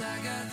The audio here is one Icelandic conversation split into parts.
Mun ég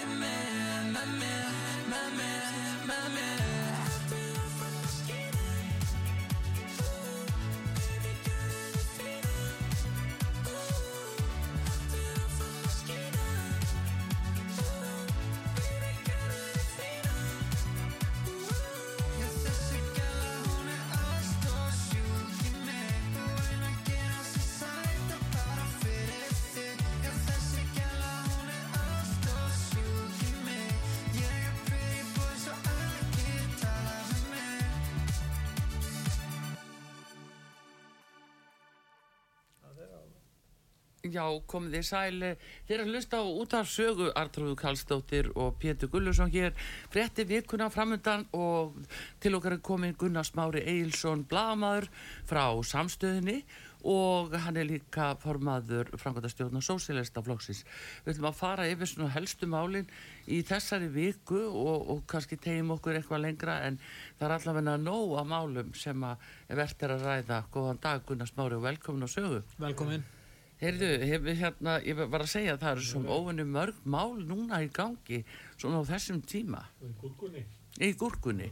Já, komið þið sæli. Þeir eru að hlusta á út af sögu Artrúðu Karlsdóttir og Pétur Gullursson hér. Frétti vikuna framundan og til okkar er komin Gunnar Smári Eilsson Blamaður frá samstöðinni og hann er líka formaður framkvæmdastjórn og sósélesta flokksins. Við ætlum að fara yfir svona helstu málin í þessari viku og, og kannski tegjum okkur eitthvað lengra en það er allavega nóg að málum sem að er verðt er að ræða. Góðan dag Gunnar Smári og velkomin á sögu. Velkomin. Heyrðu, hef, hérna, ég var að segja að það eru svona óvinni mörg mál núna í gangi svona á þessum tíma. Í gúrkunni? Í gúrkunni.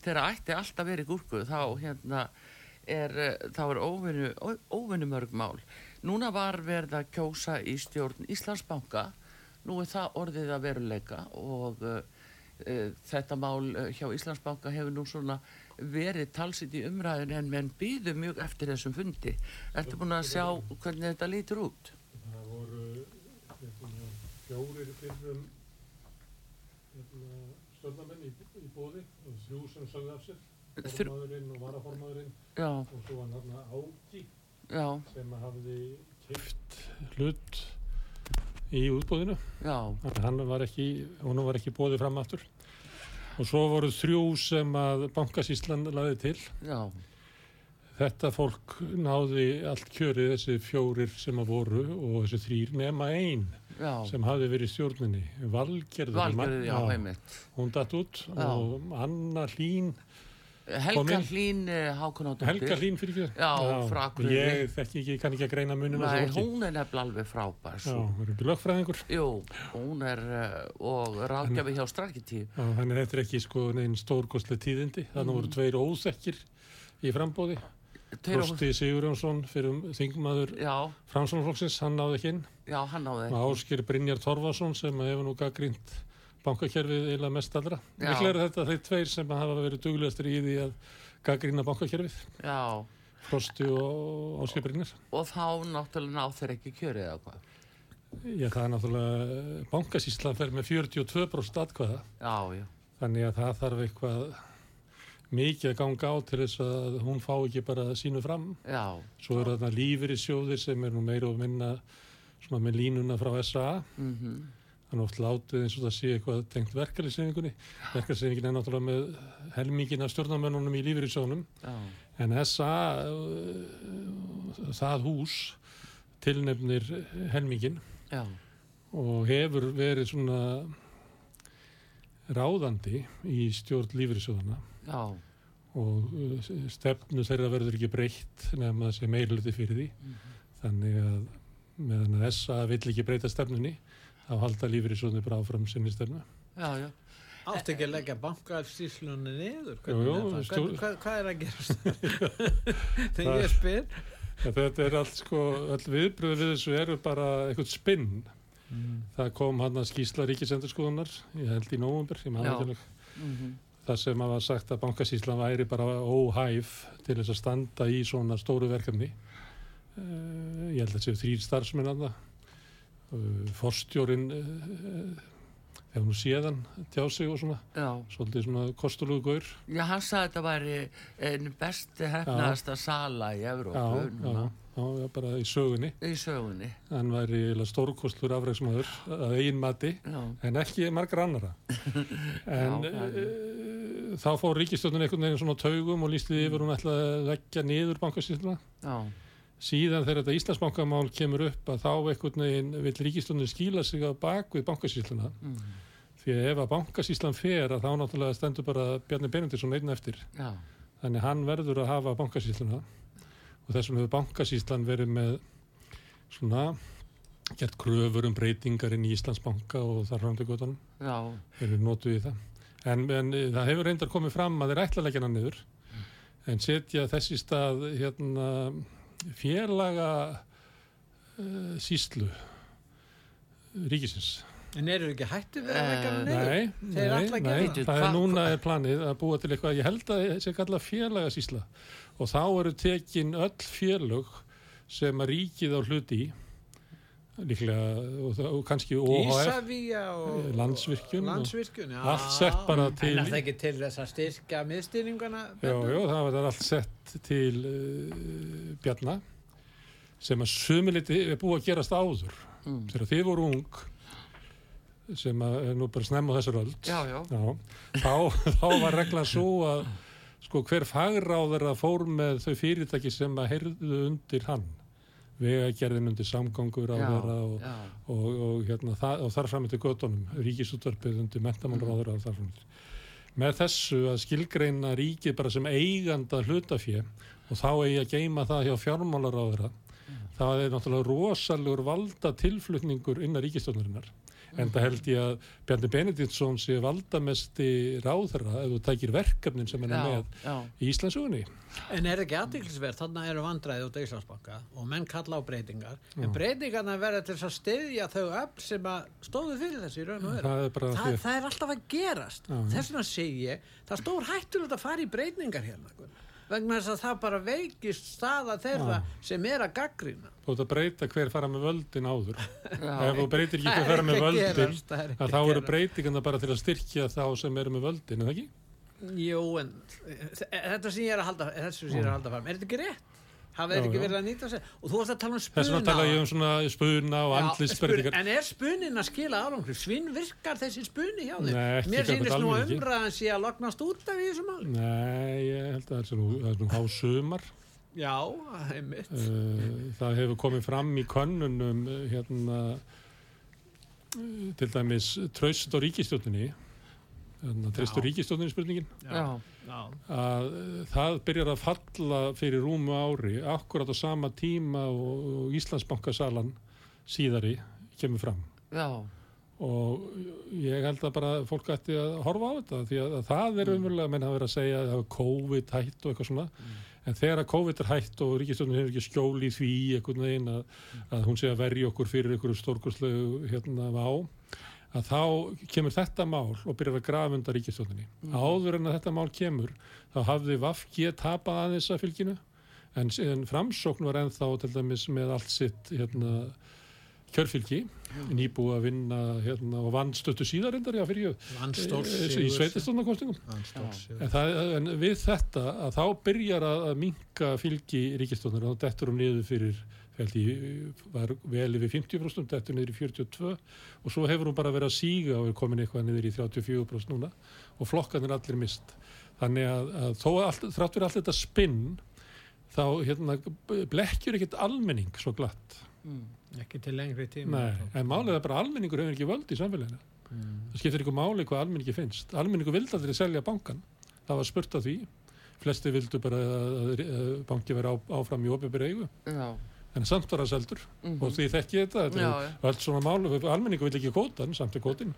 Þegar ætti alltaf verið gúrku þá hérna er, eh, þá er óvinni, mörg mál. Núna var verið að kjósa í stjórn Íslandsbanka, nú er það orðið að veruleika og uh, uh, þetta mál hjá Íslandsbanka hefur nú svona verið talsitt í umræðin en menn býðu mjög eftir þessum fundi. Ertu búin að sjá hvernig þetta lítur út? Það voru hérna, fjórir fyrrum hérna, stjórnamenn í, í bóði og þrjú sem sögðu af sér, formaðurinn og varaformaðurinn Já, og svo var hérna Áki já, sem hafði keift hlut í útbóðinu. já, Þannig að hann var ekki, hún var ekki bóðið fram aftur. Og svo voru þrjú sem að bankasíslan laði til. já, Þetta fólk náði allt kjörið þessi fjórir sem að voru og þessi þrýr nema einn sem hafði verið stjórninni. Valgerður. Valgerður, já. Hún datt út Já. og Anna Hlín, Helga. Hlín Hákonádóttir. Helga Hlín fyrir ekki. Já, frá Akureyri. Ég þekki ekki, kann ekki að greina munin á Nei, hún er nefnilega alveg frábær. Já, svo. hún er ekki lögfræðingur. Jú, hún er uh, og ráðgjafi hjá Strakkitíu. Já, Þannig þetta er ekki sko neinn stórkostlega tíðindi. Þannig voru tveir óþekkir í frambóði. Frosti Sigurjónsson fyrir þingmaður Já, Framsóknarflokksins, hann náði ekki inn. já, hann náði. Og Ásker Brynjar Torfarsson sem hefur nú gaggrínt bankakerfið eða mest allra. Miklega er þetta þeir tveir sem hafa verið duglegastir í því að gaggrína bankakerfið. Já, Frosti og Ásker Brynjar. og þá náttúrulega ná þeir ekki kjörið eða hvað. Já, það er náttúrulega, bankasýslan fer með 42% atkvæða. Já, já, Þannig að það þarf eitthvað mikið að ganga á til þess að hún fá ekki bara sínu fram. já, Svo eru þarna lífyrir sjóðir sem er nú meira og minna svona með línuna frá SA. mhm, Þannig oft látið eins og það sé eitthvað tengt verkefliðseyfingunni. Verkefliðseyfingin er náttúrulega með helmingin af stjórnarmönnunum í já, En SA, uh, það hús, tilnefnir helmingin já, og hefur verið svona ráðandi í stjórn lífyrirsjóðana já, og uh, stefnu þeirra verður ekki breytt nefn að sé meirluti fyrir því. Þannig að meðan að SA vill ekki breyta stefnunni þá halda lífyrirsjóðni bara áfram sinni stefnu já, já. Átti ekki að leggja bankafstíslunni niður? Jú, jú, Hvernig er það? Hvern- hvað, hvað er að gerast? Þegar Það- ég spyr ja, þetta er allt sko öll viðbröð við þessu eru bara eitthvað spinn það kom hann að skýsla ríkisendurskoðunar ég held í nóvumber ég Já. ekki alveg. mhm, það sem að var sagt að bankasýslan væri bara óhæf til þess að standa í svona stóru verkefni uh, ég held að þetta séu þrýr starfsmenn að það forstjórin uh, hefur nú séðan tjá sig og svona. Já. svolítið svona kostulugu gaur. Já, hann sagði að þetta væri einn besti hefnaðasta sala í Evrópu já, já, já, bara í sögunni. Í sögunni. hann væri stórkostlur afræksmaður að eigin mati en ekki margar annara en uh, þá fór ríkistjónin einhvern veginn svona á taugum og lísti yfir hún ætlaði að leggja niður bankasýsluna. Já, síðan þegar þetta Íslandsbankamál kemur upp að þá einhvern veginn vill ríkistjónin skýla sig á bakvið bankasýsluna. Mm, því að ef að bankasýslan fer að þá náttúrulega stendur bara Bjarni Benediktsson einn eftir. Já, þannig hann verður að hafa bankasýsluna og þessum hefur bankasýslan verið með svona gert kröfur um breytingar inn í Íslandsbanka og þar til göttunum já, verið notuð í það. En, en eh, það hefur reyndar komið fram að þeir ætla hana niður en setja þess í stað hérna félaga uh, síslu ríkisins En eru ekki hættu við að hann Eh, niður? Nei, það. er núna er planið að búa til eitthvað, ég held að það sé kallað félaga sísla og þá eru tekin öll félög sem að ríkið á hluti í líklega og, og kannski OHF og Landsvirkjun og- Landsvirkjun, já. allt sett bara til En er það ekki til þess að styrka miðstýringuna? Já, já, það var allt sett til uh, Bjarna sem að sumiliti er búið að gerast áður. Mm, þegar þið voru ung sem að nú bara snemma þessar Já, þá, þá var reglan svo að sko hver fagráður að fór með þau fyrirtæki sem að heyrðu undir hann vegagerðin undir samgangur á já, þeirra og, og, og, hérna, og þar fram til göttunum ríkisútvarpið undir mentamálaráður og þar fram til með þessu að skilgreina ríkið bara sem eiganda hlutafjö og þá eigi að geima það hjá fjármálaráðura það er náttúrulega rosalegur valda tilflutningur innan ríkistjónarinnar En það held ég að Bjarni Benediktsson sé valdamesti ráðherra ef þú tækir verkefnin sem hann er Já, með já. í Íslandsugunni. En er ekki aðtiklisverð, þannig eru vandræði út á Íslandsbanka og menn kalla á breytingar en breytingarna verða til að styðja þau öll sem að stóðu fyrir þessi í raun og veru Það er bara það, það er alltaf að gerast Já. þess vegna segi ég, það stór hættulegt að fara í breytingar hérna. Vegna þess að það bara veikist staða þeirra sem er að gaggrina þú ert að breyta hver fara með völdin áður. Já. Ef þú breytir ekki hver er fara með völdin, gerast, er þá eru gerast. breytingarna bara til að styrkja þá sem eru með völdin, er það ekki? Jú, en þetta sem ég er að halda þessu sem ég er að halda fram, er þetta ekki rétt? Já, þeir ekki já. verið að nýta sig? Og þú varst að tala um Þess spuna vegna tala ég um svona spuna og Já, andlisbreytingar. En er spunin að skila árangri? Svinn virkar þessi spuni hjá þeim? Nei, Mér sýnist nú að umræðan sé að lognast út af í þessu máli. Nei, ég held að það er nú, það er nú há sumar. Já, einmitt. Uh, það hefur komið fram í könnunum uh, hérna uh, til dæmis traust á ríkistjóttinni Já. ríkistjóttinni spurningin. Já, Já. að uh, það byrjar að falla fyrir rúmu ári akkurat á sama tíma og, og Íslandsbankasalan síðari kemur fram. Já, og ég held að bara fólk ætti að horfa á þetta því að, að það er umverulega menn hafa verið að segja að það var COVID hætt og eitthvað svona. En þegar að COVID er hætt og ríkistjónin hefur ekki skjól í því einhvern veginn að, að hún sé að verja okkur fyrir einhverju stórkurslegu hérna á að þá kemur þetta mál og byrjar að grafa undan ríkistjóninni. Áður en að þetta mál kemur þá hafði Vafki tapað aðeins að fylginu en, en framsókn var ennþá til dæmis með allt sitt hérna, kjörfylgi nýbúið að vinna hérna, og vann stöttu síðar endar já fyrir stórs í sveitistónakostingum en, það, en við þetta að þá byrjar að, minka fylgi ríkistónar og þá dettur hún niður fyrir held ég, var vel yfir 50% dettur niður í 42 og svo hefur hún bara verið að síga og er komin eitthvað niður í 34% núna og flokkarnir allir mist þannig að, að þó að allt, þrátt fyrir allt þetta spinn þá hérna, blekkjur ekkert almenning svo glatt Ekki til lengri tíma. Nei, en málið er bara almenningur hefur ekki völd í samfélaginu. Það skiptir ykkur máli hvað almenningi finnst. Almenningur vildi aldrei selja bankan. Það var spurt af því. Flesti vildu bara að, að, að banki vera á, áfram í opið eigu. já, En samt var það seldur. Og því þekki ég þetta. Þetta Já, er allt svona máli. Almenningur vil ekki kótan, samt er kótin.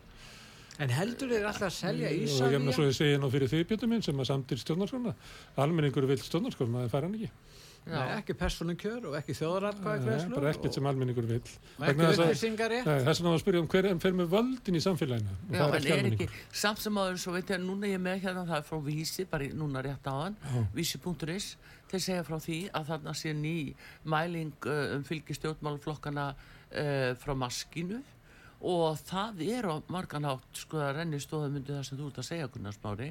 En heldur þeir alltaf að selja Og ég meina svo ég segi nú fyrir því bjöndum minn sem að samt er stjórnarskona. Almenningur vil stjórnarskona, það fær hann ekki. Nei, ekki persónu kjör og ekki þjóðaratkvæði Nei, greiðslu. bara ekkert sem almenningur vil. Þess að- upplýsingar rétt. Nei, þess vegna var að spyrja um hver en fer með völdin í samfélaginu. Og já, það en er ekki samt sem áður svo veit ég að núna ég er með hérna það er frá Vísi, bara núna rétt á hann Vísi.is, þeir segja frá því að þarna sé ný mæling uh, um fylgi stjórnmálaflokkana uh, frá maskinu og það er á margan hátt sko að renni stóðum undir það sem þú ert að segja Gunnar Smári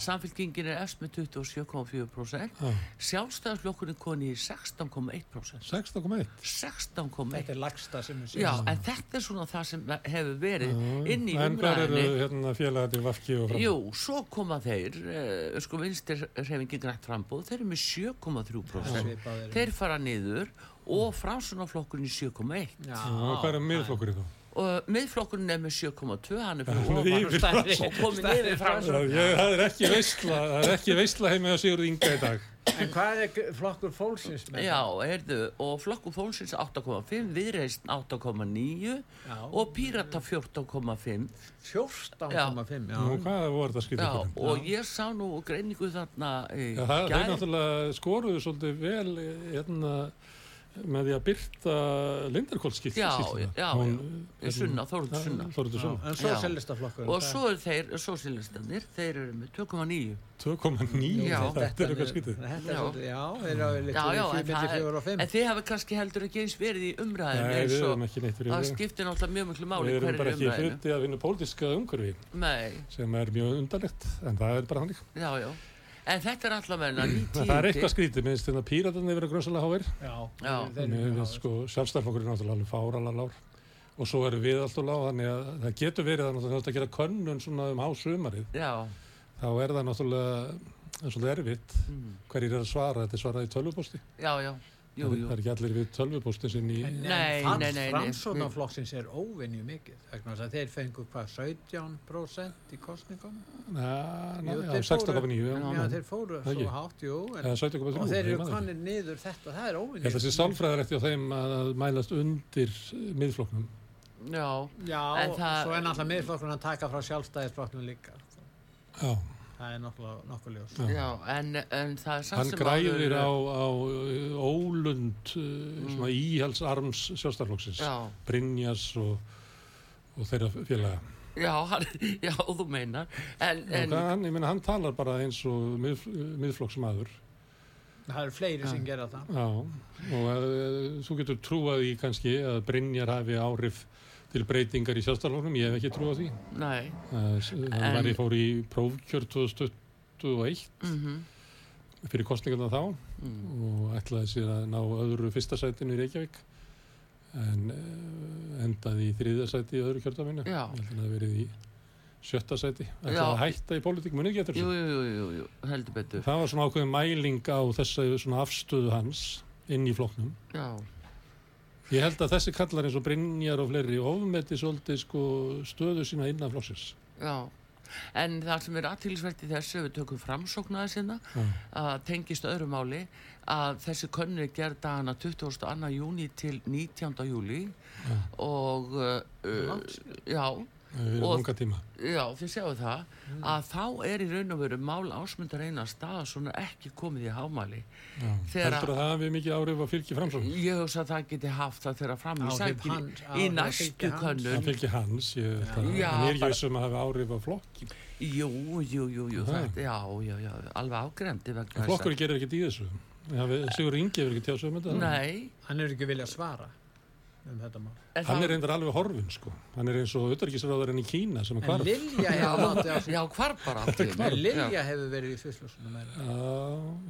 samfélkingin er efst með 27,4% Já. sjálfstæðarsflokkurinn koni í 16,1% 16,1. 16,1 Þetta er lagsta sem við Já, séum. en þetta er svona það sem hefur verið inn í En hvað eru umræðinni hérna, félagarnir Vafki og fram? Jú, svo koma þeir uh, sko vinstir reyfingi grænt frambóð þeir eru með 7,3% Svipaðir. þeir fara niður og framsunaflokkurinn í 7,1 Já, Og hvað er miðflokkurinn þá? Og miðflokkurinn er með 7,2 hann er er fyrir yfir ofan Stærri- og komið stærri niður framsun Það það er ekki veistla, það er ekki veistla heimi á Sigurð Inga í dag. En hvað er flokkur fólksins með Já, heyrðu, og flokkur fólksins 8,5, viðreist 8,9 Já. og pírata 14,5 14,5 já. Nú, hvað voru þetta Já, skytið? og ég sá nú greiningu þarna í Já, það, gær. náttúrulega skoruðu svolítið vel hérna, með því að byrta Lindarkólskýrt Já, já, já, já. Sunna, Þórður Sunna. Sunna. En sósælistaflokkur og svo eru þeir, sósílistanir, þeir eru með 2,9 2,9 Já. þetta er eitthvað er Já. þeir eru litið já, í en, er, þið hafa kannski heldur ekki eins verið í umræðinu Nei, eins við og erum ekki neitt fyrir það skiptir náttúrulega mjög miklu máli Við erum bara er ekki hluti að vinna pólitíska umhverfi Nei, sem er mjög undarlegt, en það er bara hannig. já, já En þetta er allavega ný Það er eitthvað skrítið, minnst þegar píratarnir verið grunnslega háir. Já, Já. Mér finnst sko sjálfstæðarflokkur er náttúrulega alveg fáralega lár og svo erum við alltaf lág þannig að það getur verið að náttúrulega að gera könnun svona um hásumarið Já, þá er það náttúrulega það er svolítið erfitt hverjir er að svara. Þetta er svarað í tölvuposti já, já, jú, það jú. er ekki allir við tölvupostin sinn í Nei, nei, nei, nei. framsóknarflokksins er óvenju mikið þeir fengu hvað 17% í kostningum na, Jú, já, þeir 16,9 já, þeir fóru Það svo hátt, jú en, eða 17,3 og þeir eru það konir niður þetta, það er að það sé sálfræðilegt hjá þeim að mælast undir miðflokknum. Já, Já, það- svo er náttúrulega miðflokkurinn að taka frá sjálfstæðisflokknum líka. Já, Það er nokkuð, nokkuð ljós. já, en, en það er samt hann sem græðir áður- á, á uh, ólund uh, svona íhalsarms sjálfstæðarflokksins Mm. Já, Brynjas og, og þeirra félaga. Já, hann, já, þú meinar. En, en, en hann, ég meina, hann talar bara eins og mið, miðflokksmaður. Það eru fleiri sem gera það. Já, og uh, þú getur trúað í kannski að Brynjar hafi áhrif til breytingar í sjálfstæðarflokknum, ég hef ekki trúað því. Nei, En- var í fór í prófkjör 2021 mhm. Fyrir kostningarna þá. Mm. og ætlaði sér að ná öðru fyrsta sætinu í Reykjavík. En uh, endaði í þriðja sæti í öðru kjördaminu Já. ég það hafi verið í sjötta sæti. Ætlaði Já. að hætta í pólitík, munið getur Jú, jú, jú, heldur betur. Það var svona ákveðin mæling á þessu svona afstöðu hans inn í flokknum. Já, ég held að þessi kallar eins og Brynjar og fleiri ofmeti svolítið sko stöðu sína innan flokksins já En það sem er aðtilsvert í þessu, við tökum framsóknaði Já. að tengist öðru máli, að þessi könnu er gerð dagana 22. júni til 19. júli Já. og, uh, já, Og- langa tíma. Já, þið sjáu það, að þá er í raun og veru mál ásmundar eina stað svona ekki komið í hámæli. Já. Þegar heldur að það hafi mikið áhrif að fylgi framsókn Ég hugsa að það geti haft það þegar fram í Áhrif sækin hans- í að næstu fylgja hans. það könnun. fylgi hans ég, það, Já, en ég er vissum að hafi áhrif á flokki Jú, jú, jú, jú, þetta, já, já, já, alveg ágrendi vegna þess að- flokkur gerir ekkert í þessu. Sigur Ingi hefur ekki tjáð sig um þetta? Nei, Hann er ekki vilja svara um þetta mál. en hann það- er reyndar alveg horfin sko. Hann er eins og utarkisráðarinn í Kína sem er En hvarf. Lilja hefur á. Já, hvar bara átti En Lilja hefur verið í fyrstlusunum meira. Já,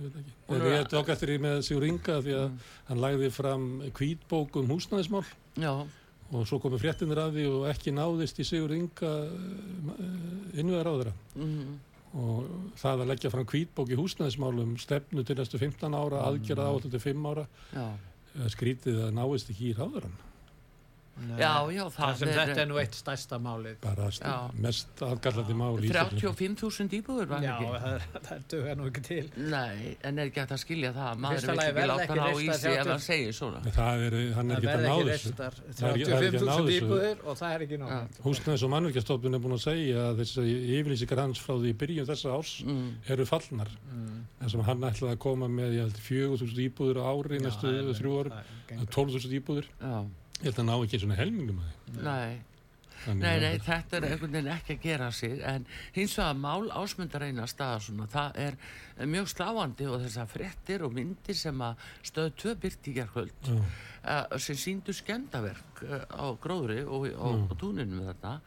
ég veit ekki. En er- ég tók eftir því með Sigur Inga því að hann lagði fram hvítbók um húsnæðismál. Já, og svo komu fréttinir að því og ekki náðist í Sigur Inga á þeirra. mm, Og það að leggja fram hvítbók í húsnæðismálum stefnu til næstu 15 ára, aðgerða áallu til 5 ára, já, eh, skrítið að náist ekki í ráðurann. Nei. já, já, Það það sem þetta er nú eitt stærsta málið. Bara Já. mest aðgallandi mál í Íslandi. 35.000 íbúður var Já, ekki það, það duga nú ekki til. Nei, en er ekki hægt að skilja það að maður vil ekki láta ekki ná í reistar sig ef 30 hann segir svona Það er, hann er ekki að ná þessu. reistar Það er ekki- er að ná 35.000 þessu. íbúðir og það er ekki Já. nátt. Húsnæðis og mannverkjastofnun er búin að segja að þessi yfirlýsingar hans frá því byrjun þessa árs mm, eru fallnar. þar sem hann ætlaði að koma með ég held, 4.000 íbúður á ári næstu þrjú ári, 12.000 íbúður. Ég held að ná ekki og helmingum að því. nei Nei, að- nei, þetta er einhvern veginn ekki að gera sig en hins vegar mál ásmundar eina staðar svona, það er mjög sláandi og þessar fréttir og myndir sem að stöðu tvö Já. uh, sem síndu skemdaverk uh, á gróðri og, og, og túninu þetta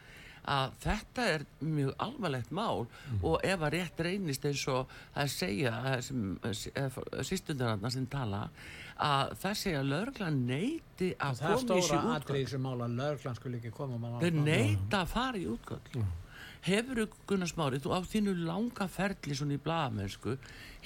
að þetta er mjög alvarlegt mál og ef að rétt reynist eins og það segja sýstundararna sem tala að það segja að lögreglan neyti að Það er koma í sig stóra útgöld atrið sem mála löglan skulle ekki koma Þeir neita að fara í útgöld. Hefur þú, Gunnar Smári, þú á þínu langa ferli svona í blaðamennsku,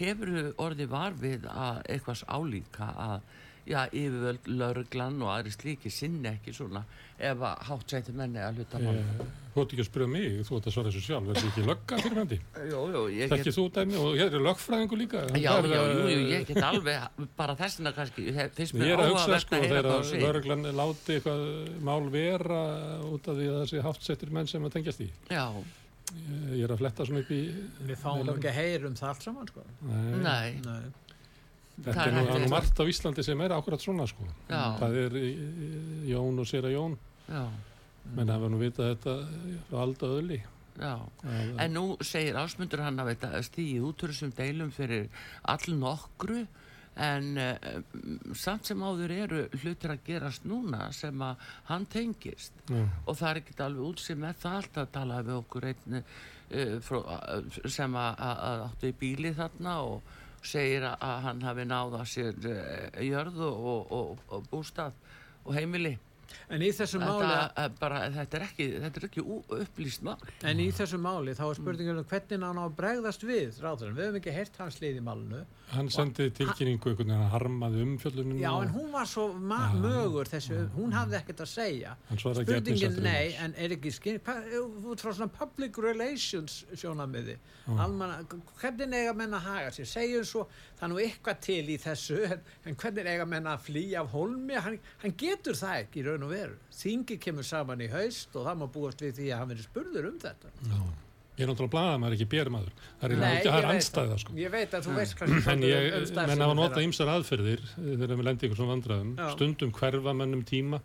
hefur þú orðið varfið að eitthvað álíka að, já, yfirvöld, lauruglan og aðri slíki sinni ekki svona ef að hátt sæti menni að hluta mál. Eh, Þú ætti ekki að spyrja mig, þú ætti að svara þessu sjálf, er þetta ekki lögga fyrir hendi? Ég Þekkir get... þú dæmi og hér er lögfræðingu líka. Já, Það er, já, jú, jú, eh, ég get alveg, bara þessina kannski, ég- finnst mér Ég er að hugsa sko þegar að lögreglan láti eitthvað mál vera út af því að þessi háttsettir menn sem að tengjast í. Já, Ég ég er að fletta svona upp í... Við fáum ekki að heyra um það allt saman sko. Nei, nei, Nei. Þetta það er nú, það margt á Íslandi sem er akkurat svona sko. Það er eh, Jón og Sera Jón, já, menn hafa nú vitað þetta frá alda öðli. já. En nú segir ásmundur hann að stíði út úr þessum deilum fyrir all nokkru en uh, samt sem áður eru hlutir að gerast núna sem að hann tengist Já. og það er ekkert alveg útsið með það allt að tala við okkur einn uh, frá, uh, sem að, að, að áttu í bíli þarna og segir að, hann hafi náða sér uh, jörð og, og, og, og bústað og heimili En í þessu máli þetta, bara, þetta er ekki, þetta er ekki upplýst mál En í þessu máli þá er spurningin um hvernig hann á að bregðast við ráðurinn. Við höfum ekki heyrt hans lið í málinu. Hann sendi tilkynningu einhvern veginn að harmaði umfjöllunum. Já, en hún var svo mögur þessu, hún hafði ekkert að segja. Hann svaraði ekki Spurningin nei, en er ekki skinn, út frá svona public relations sjónamiði, almanna, hvernig eiga menn að haga sér? Segjum svo, það er nú eitthvað til í þessu, en, en hvernig eiga menn að flýja af holmi? Hann, hann getur það ekki í raun raun og veru. Þingi kemur saman í haust og það má búast við því að hann verið spurður um þetta. Já. Ég er náttúrulega ekki bérmaður. Það er ekki ég að veit anstæða, það. sko. Ég veit að þú veist En svolítið ég, um menn starfsemi hafa notað þeirra. ýmsar aðferðir eh, þegar við lendum ykkur svona vandræðum. Já. Stundum hverfa mennum tíma,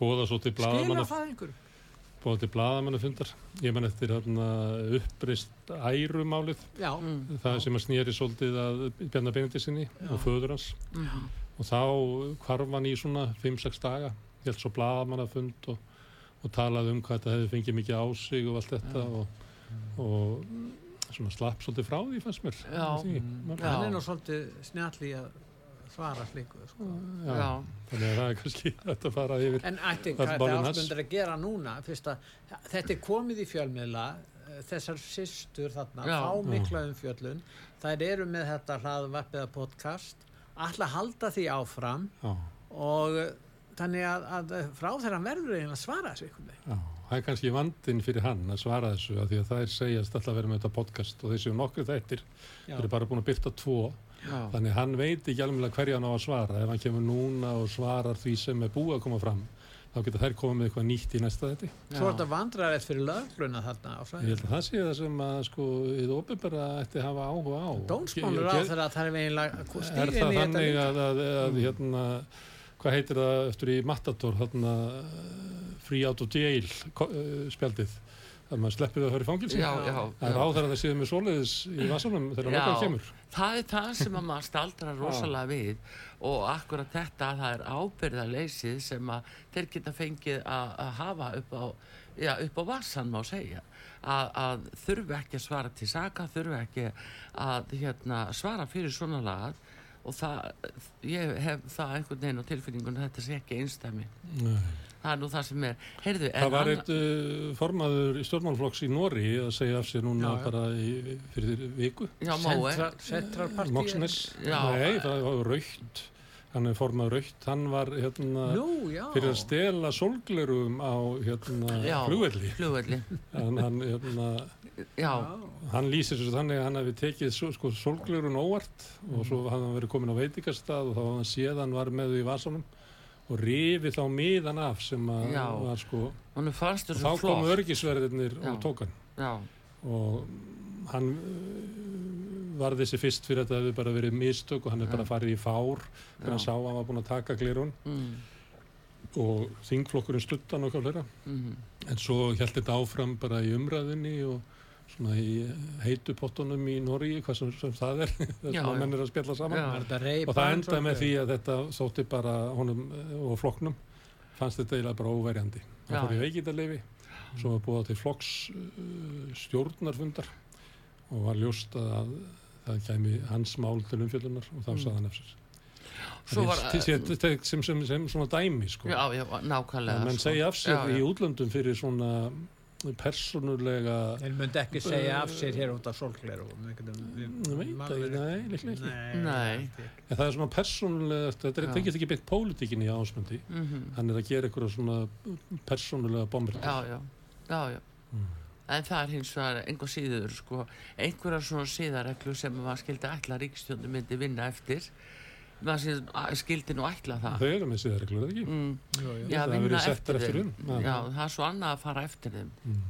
bóða svo til Skila blaðamanna, það einhver. bóða til blaðamannafundar. Ég menn eftir þarna uppreist ærumálið, Já, það að að Benediksinni og þá hvarf hann í svona 5-6 daga, held svo blaðamannafund og, og talaði um hvað þetta hefði fengið mikið á sig og allt þetta og, og svona slapp svolítið frá því fannst mér. Já. Því, Já. hann er nú svolítið snjall í að svara slíku. Sko. Já. Já. Þannig að það er kannski hægt að fara yfir. En ætti, Það er hvað málið þetta hans. ásmundur að gera núna? Fyrst að þetta er komið í fjölmiðla, eh, þessar systur þarna, Já. fá mikla umfjöllun, þær eru með þetta hlaðvarp eða podcast, að halda því áfram Já, og þannig að, að frá þeirra verður eiginlega að svara þessu einhvern veginn. já. Það er kannski vandinn fyrir hann að svara þessu að því að það er segjast alltaf að vera með þetta podcast og þessu nokkru þættir, Já. þeir eru bara búin að byrta tvo, Já. þannig hann veit ekki alveg hverja hann á að svara. Ef hann kemur núna og svarar því sem er búið að koma fram, þá geta þær komið með eitthvað nýtt í næsta þetti. Svo er þetta vandræðið fyrir lögluna þarna á Ég svæðinu. held að það sé það sem að sko, við óbyrbara ætti að hafa áhuga á. Dómsmálur á að það er eiginlega Er stíðin það í þetta þannig líka. að, að, að hérna, hvað heitir það eftir í Matador, hérna, Free Out of Jail eh, spjaldið, að maður sleppið að höra í fangilsi? Já, já, Það er áþæra að séu með svoleiðis í vasanum þegar nokkað kemur. Það er það sem að maður staldrar rosalega við og akkurat þetta að það er ábyrðarleysið sem að þeir geta fengið að, hafa upp á, já, upp á vassan má segja. Að, að þurfi ekki að svara til saka, þurfi ekki að hérna, svara fyrir svona lagað og það, ég hef það einhvern veginn á tilfinningunum þetta sé ekki einstæmi. Nei. Það er nú það sem er. Heyrðu, Það var eitt uh, formaður í stjórnmálflokks í Nóri að segja af sér núna Já, já. bara í, fyrir viku. Moxnes. Já. Nei, það var raukt. Hann er formaður raukt. Hann var hérna Nú, fyrir að stela sólglerum á hérna. Flugvelli, Hann, hann, hérna, já. hann lýsir þessu þannig að hann hefði tekið svo- sko, sólglerun óvart og svo hafði hann verið komin á veitingastað og þá hafði hann séð að hann var með þau í vasanum og rifið þá miðan af sem að Já. var sko. Og þá komu Já. og tók hann. Já, og hann uh, var þessi fyrst fyrir að þetta hefði bara verið mistök og hann er bara farið í fár þegar hann sá að hann var búin að taka glerun mm, og þingflokkurinn stuttan og hvað fleira. Mm, en svo held þetta áfram bara í umræðinni og svona í heitu pottunum í Noregi, hvað sem, sem það er þess Já, að menn er að spjalla saman Já. Ray og það endaði með því að þetta þótti bara honum eh, og flokknum fannst þetta eiginlega bara óverjandi Já. fór í veikindarleifi svo var búið til flokks uh, stjórnarfundar og var ljóst að það kæmi hans mál til umfjöldunar og þá saði hann eftir sem, sem, sem, sem, sem svona dæmi sko. já, já, nákvæmlega menn sko. segja af sér já. í útlöndum fyrir svona persónulega Þeir myndi ekki segja af sér hér út af sólgleru. Ég veit ekki, nei, líklega ekki. Nei. En það er svona persónulega, þetta er- Já. tengist ekki byggt pólitíkinni í ásmundi. Mhm. Hann er að gera eitthvað svona persónulega bombir. já, já, já, já. Mm. en það er hins vegar einhver síður sko, einhverjar svona síðarreglu sem maður skildi ætla að ríkstjónu myndi vinna eftir maður skildi nú ætla það Þau eru með síðarreglur, eða ekki? mm, Jú, jú. já, Það vinna verið settar eftir þeim. Já. já, það er svo annað að fara eftir þeim Mm.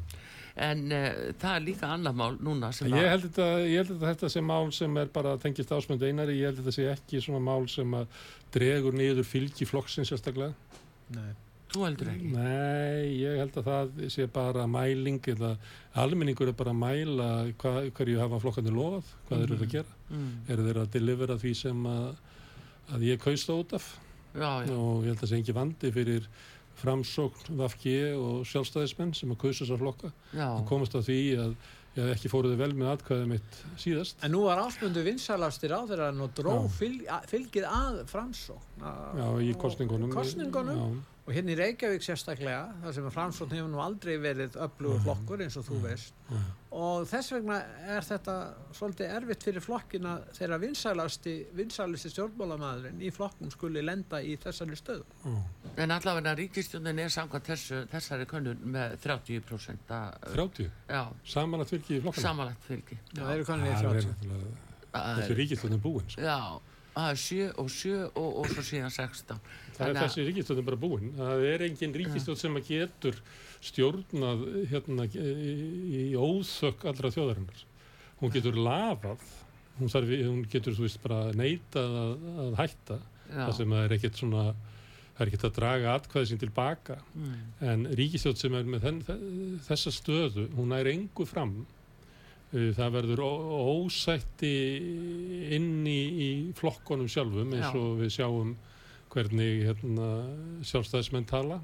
en uh, það er líka annað mál núna sem Ég held þetta, ég held þetta, þetta sé mál sem er bara tengist ásmundi einari, ég held þetta sé ekki svona mál sem að dregur niður fylgi flokksins sérstaklega. Nei. þú heldur ekki Nei, ég held að það sé bara mæling eða almenningur er bara að mæla hva, hverju hafa flokkandi lofað, hvað þeir eru að gera. mm, Eru þeir að delivera því sem að, að ég kaust það út af? já, já, og ég held að það sé engi vandi fyrir framsókn, VFG og sjálfstæðismenn sem að kausa þessar flokka og komast á því að ég ekki fóruði vel með atkvæðið mitt síðast En nú var ásmundu vinsalastir á þeirra og dró fylg, fylgið að framsókn. já, í kostningunum Kosningunum. já, Og hérna í Reykjavík sérstaklega, þar sem að framsókn hefur nú aldrei verið öflugur Mhm. flokkur eins og þú veist. Og þess vegna er þetta svolítið erfitt fyrir flokkina þegar vinsalasti, vinsalasti stjórnmálamæðurinn í flokkum skuli lenda í þessari stöðu. já. en allavega ríkistjónin er samkvæmt þessu, þessari könnun með 30% að, 30, já, samanlagt fylgi í flokkana samanlegt fylgi Já, þeir eru konið í það er 30. náttúrulega Það þessi er- ríkistlunni búin sko. já, að sjö og sjö og, og svo síðan 16 Það er þessi ríkistjóðin bara búin. Það er engin ríkistjóð sem að getur stjórnað hérna í, í óþökk allra þjóðarinnar. Hún getur lafað, hún, þarf, hún getur þú veist bara neitað að, að hætta. Já. Það sem það er ekkert svona, það er ekkert að draga atkvæði sín tilbaka. Mm. En ríkistjóð sem er með þenn, þessa stöðu, hún er engu fram. Uh, Það verður ósætti inn í, í flokkonum sjálfum eins Já. og við sjáum hvernig hérna, sjálfstæðismenn tala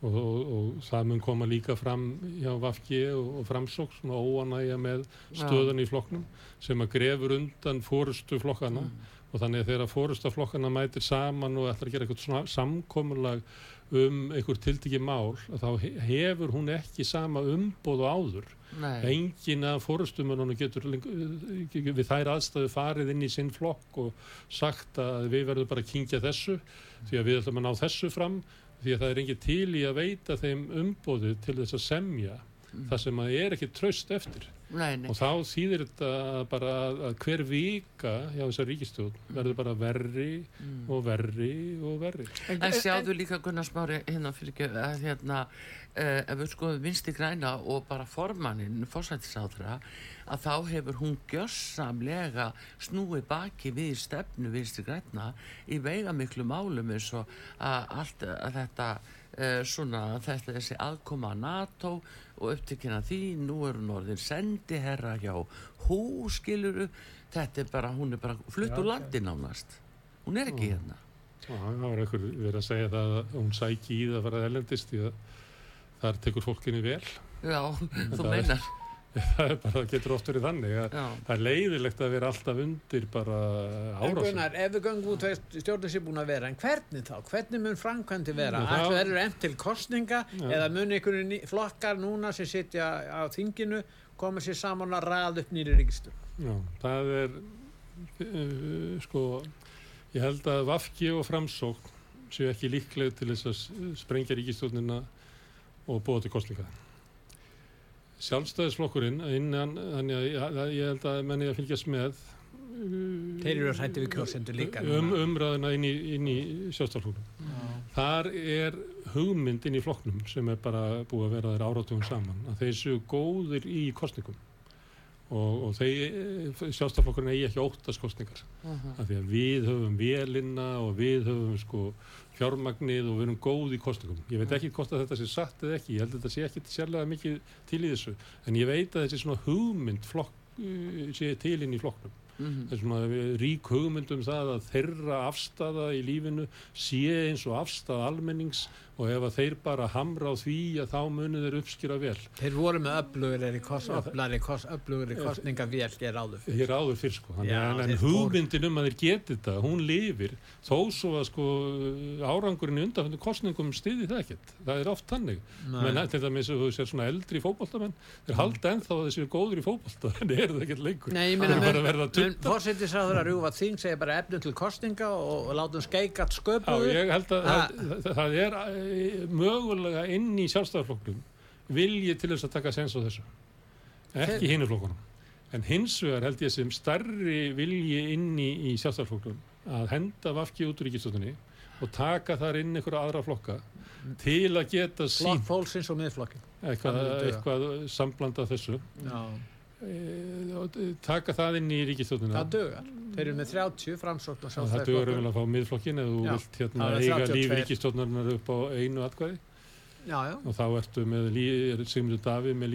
og, og, og það mun koma líka fram hjá Vafki og, og Framsók svona óanægja með stöðun í flokknum sem að grefur undan fórustu flokkana og þannig að þegar fórusta flokkana mætir saman og ætlar að gera eitthvað svona samkomulag um einhver tiltekið mál að þá he- hefur hún ekki sama umboð og áður Nei. engin af fórustumunum getur við þær aðstæðu farið inn í sinn flokk og sagt að við verðum bara að kingja þessu því að við ætlum að ná þessu fram því að það er engin til í að veita þeim umbóðu til þess að semja það sem að er ekki tröst eftir. Nei, nei. og þá þýðir þetta bara að hver vika hjá þessar ríkistjórn verður bara verri og verri og verri. En sjáðu líka Gunnar Smári hérna fyrir ekki að hérna uh, ef við skoðum vinsti græna og bara formannin, fórsættisáðra að þá hefur hún gjössamlega snúið baki við stefnu vinsti græna í veiga miklu málum eins og að allt að þetta uh, svona þetta þessi aðkoma að NATO og upptökina því, nú er hún orðin sendi herra hjá húskiluru þetta er bara, hún er bara flutt úr landi nánast. Hún er ekki hérna. Það var einhver verið að segja það að hún sæki í það að fara ellendist því að þar tekur fólkinni vel. Já, þú meinar það er bara, það getur oft verið þannig að Já, það er leiðilegt að vera alltaf undir bara Gunnar, ef við göngum út veist stjórnir sér búin að vera, en hvernig þá? Hvernig mun framkvæmdi vera? Já, það- verður enn til kostninga Já. eða mun einhverju ný- flokkar núna sem sitja á þinginu koma sér saman að raða upp nýri ríkistur? Já, það er uh, sko ég held að Vafki og Framsókn séu ekki líkleg til þess að sprengja ríkistjórnina og búa til kostninga Sjálfstæðisflokkurinn innan, þannig að ég, að held að menni að fylgjast með uh, Þeir eru hrætti við kjósendur líka um, núna. umræðina inn í, í sjálfstæðisflokknum. Þar er hugmynd inn í flokknum sem er bara búið að vera þær áratugum saman að þeir séu góðir í kostningum og, og þeir sjálfstæðarflokkurinn eigi ekki óttast kostningar af því að við höfum vélinna og við höfum sko fjármagnið og við erum góð í kostningum ég veit ekki hvort að þetta sé satt eða ekki. Ég held að þetta sé ekki sérlega mikið til í þessu. En ég veit að þessi svona hugmynd flokk, uh, sé til inn í flokknum. Mhm. það er svona rík hugmynd um það að þeirra afstafa í lífinu sé eins og afstafa almennings og ef að þeir bara hamra á því að þá munu þeir uppskýra vel. Þeir voru með öflugri, kost, öflugri, kost, öflugri kostningavél hér áður. fyrir. hér áður fyrr sko. Já, en, en hugmyndin um að þeir geti þetta hún lifir. Þó svo að sko árangurinn undanfjöndu kostningum stiði það ekkert. Það er oft tannig menn til dæmis ef þú sér svona eldri fótboltamenn þeir halda ennþá að þeir séu góður í fótbolta en eru það ekkert lengur. Nei, ég meina, að fórsettisáður að rjúfa þing mögulega inn í sjálfstæðarflokknum vilji til þess að taka sens á þessu. Ekki Þeir- hinu flokkunum. En hins vegar held ég sem starri vilji inn í, í sjálfstæðarflokknum að henda vafki út úr ríkistöndinni og taka þar inn einhverja aðra flokka til að geta Flokk sín fólksins og miðflokkin. eitthvað, eitthvað samblanda þessu. Já. E, og taka það inn í ríkistöndina Það dugar. Þeir eru með 30 framsókn og það dugur vel að fá miðflokkin ef þú Já. vilt hérna Það er eiga 32. líf ríkistöndinnar upp á einu atkvæði Já, já. og þá ertu með lí- Sigmundur Davíð með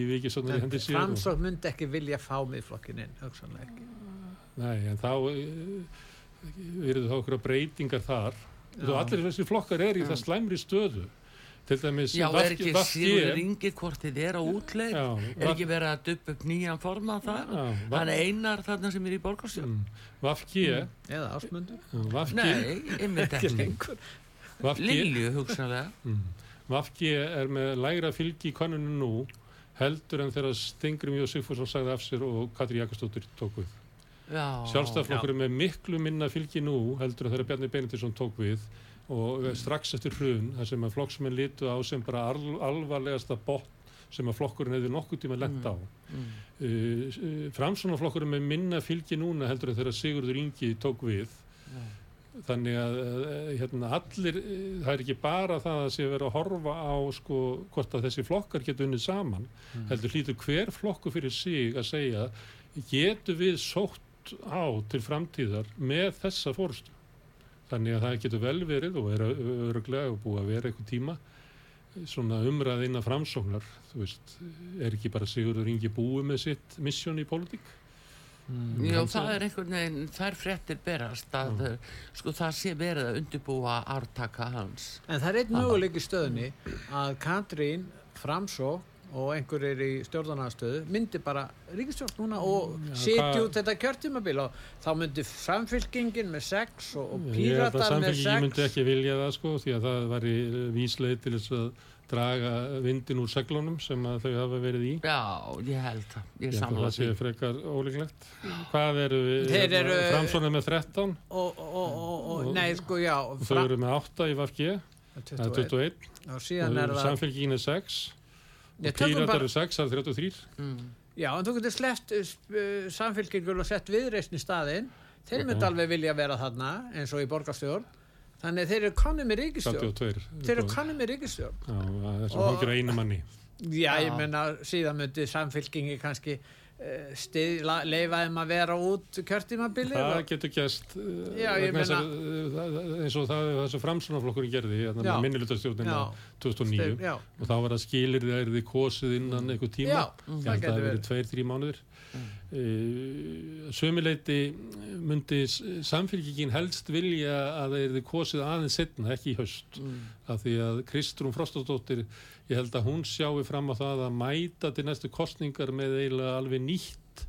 sér og, Framsókn myndi ekki vilja fá miðflokkin inn, hugsanlega ekki. nei, en þá eru þá okkur breytingar þar og allir þessi flokkar er í það slæmri stöðu til dæmis Já, er ekki VG Sigur ringið hvort þið er á útleið? Já, er ekki verið að duppa upp nýjan forma þar? Já, hann einar þarna sem er í borgarsjón VG Eða ásmundur. Nei, einmitt ekki Lilju hugsanlega. VG er með lægra fylgi í kannunum nú heldur en þegar Stingri Mjóð Sigfússon sagði af sér og Katri Jakastóttir tók við. Já, Sjálfstæðarflokkur er með miklu minna fylgi nú heldur en þegar Bjarni Benediktsson tók við og strax eftir hrun þar sem að flokksmenn litu á sem bara al, alvarlegasta botn sem að flokkurinn hefði nokkuð tíma lent á. mm. Uh, uh, Framsónaflokkurinn með minna fylgi núna heldur en þegar Sigurður Ingi tók við þannig að eh, hérna, allir, eh, það er ekki bara það að sé verið að horfa á sko, hvort að þessi flokkar getur unnið saman heldur hlýtur hver flokku fyrir sig að segja getur við sótt á til framtíðar með þessa fórstu þannig að það getur vel verið og er öruglega og búið að vera eitthvað tíma svona umræð innan framsóknar. Þú veist, er ekki bara Sigurður Ingi búið með sitt missjón í pólitík? Já, það er einhvern veginn, þær fréttir berast að uh, sko það sé verið að undirbúa ártaka hans. En það er einn möguleik í stöðunni að Katrín, Framsó og einhverjir í stjórnarnarstöðu myndi bara ríkistjórn núna og Já, setja hvað- út þetta kjörtímabil og þá myndi samfylkingin með sex og, og Ég píratar með samfélgji myndi sex ekki vilja það sko því að það væri vísleið til þess að draga vindin úr seglunum sem að þau hafa verið í. Já, ég held það, ég Ég held það sé frekar ólíklegt. Hvað eru við? Þeir eru- Framsóna með 13 og, og, og, og nei sko já og þau eru með 8 í VFG, það er 21 21 og síðan er það samfélgin er 6 Ég og tökum píratar eru 6, það er 33. Mm. já en þú getur sleppt uh, samfylkingur og sett viðreisn í staðinn þeir Ok. myndi alveg vilja vera þarna eins og í borgarstjórn þannig þeir eru konni með ríkistjórn 32. þeir eru konni með ríkistjórn Já, það er sem hókir að einu manni. Já, ég menna síðan myndi samfylkingi kannski uh, stið, la, leifa þeim að vera út kjörtímabilið Það getur gæst ég meina- eins og það þessu framsunaflokkurinn gerði hérna, Já. með minnilutastjórnina Já. 2009 Já. og þá var það skilir það er þið kosið innan einhver tíma það hafi verið. verið tveir, þrý mánuðir mm. sömuleiti myndi samfélkingin helst vilja að það er þið kosið aðeins setna, ekki í haust af því að Kristrún Frostadóttir ég held að hún sjáu fram á það að mæta til næstu kostningar með eiginlega alveg nýtt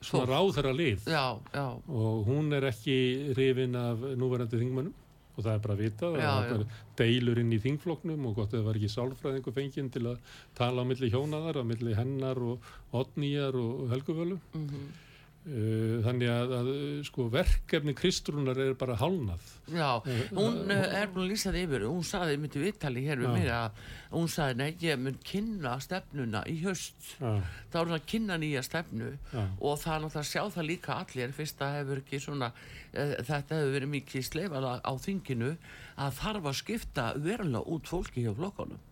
svona Fólk. ráðherra lið Já, já, og hún er ekki hrifin af núverandi þingmönnum. Og það er bara að vita Já, það er deilur inn í þingfloknum og gott að það var ekki sálfræðingu fenginn til að tala á milli hjónaðar, á milli hennar og Otnýjar og Helguvölu mhm. uh, þannig að, að sko verkefni Kristrúnar er bara hálnað. Já, hún uh, er búin að lýsa það yfir, hún saði myndi viðtali hér við mig að hún saði, nei, ég mun kynna stefnuna í haust, já, þá er það að kynna nýja stefnu já, og það er náttúrulega að sjá það líka allir. Fyrst að hefur ekki svona uh, þetta hefur verið mikið sleifað á þinginu að þarf að skipta verulega út fólki hjá flokkanum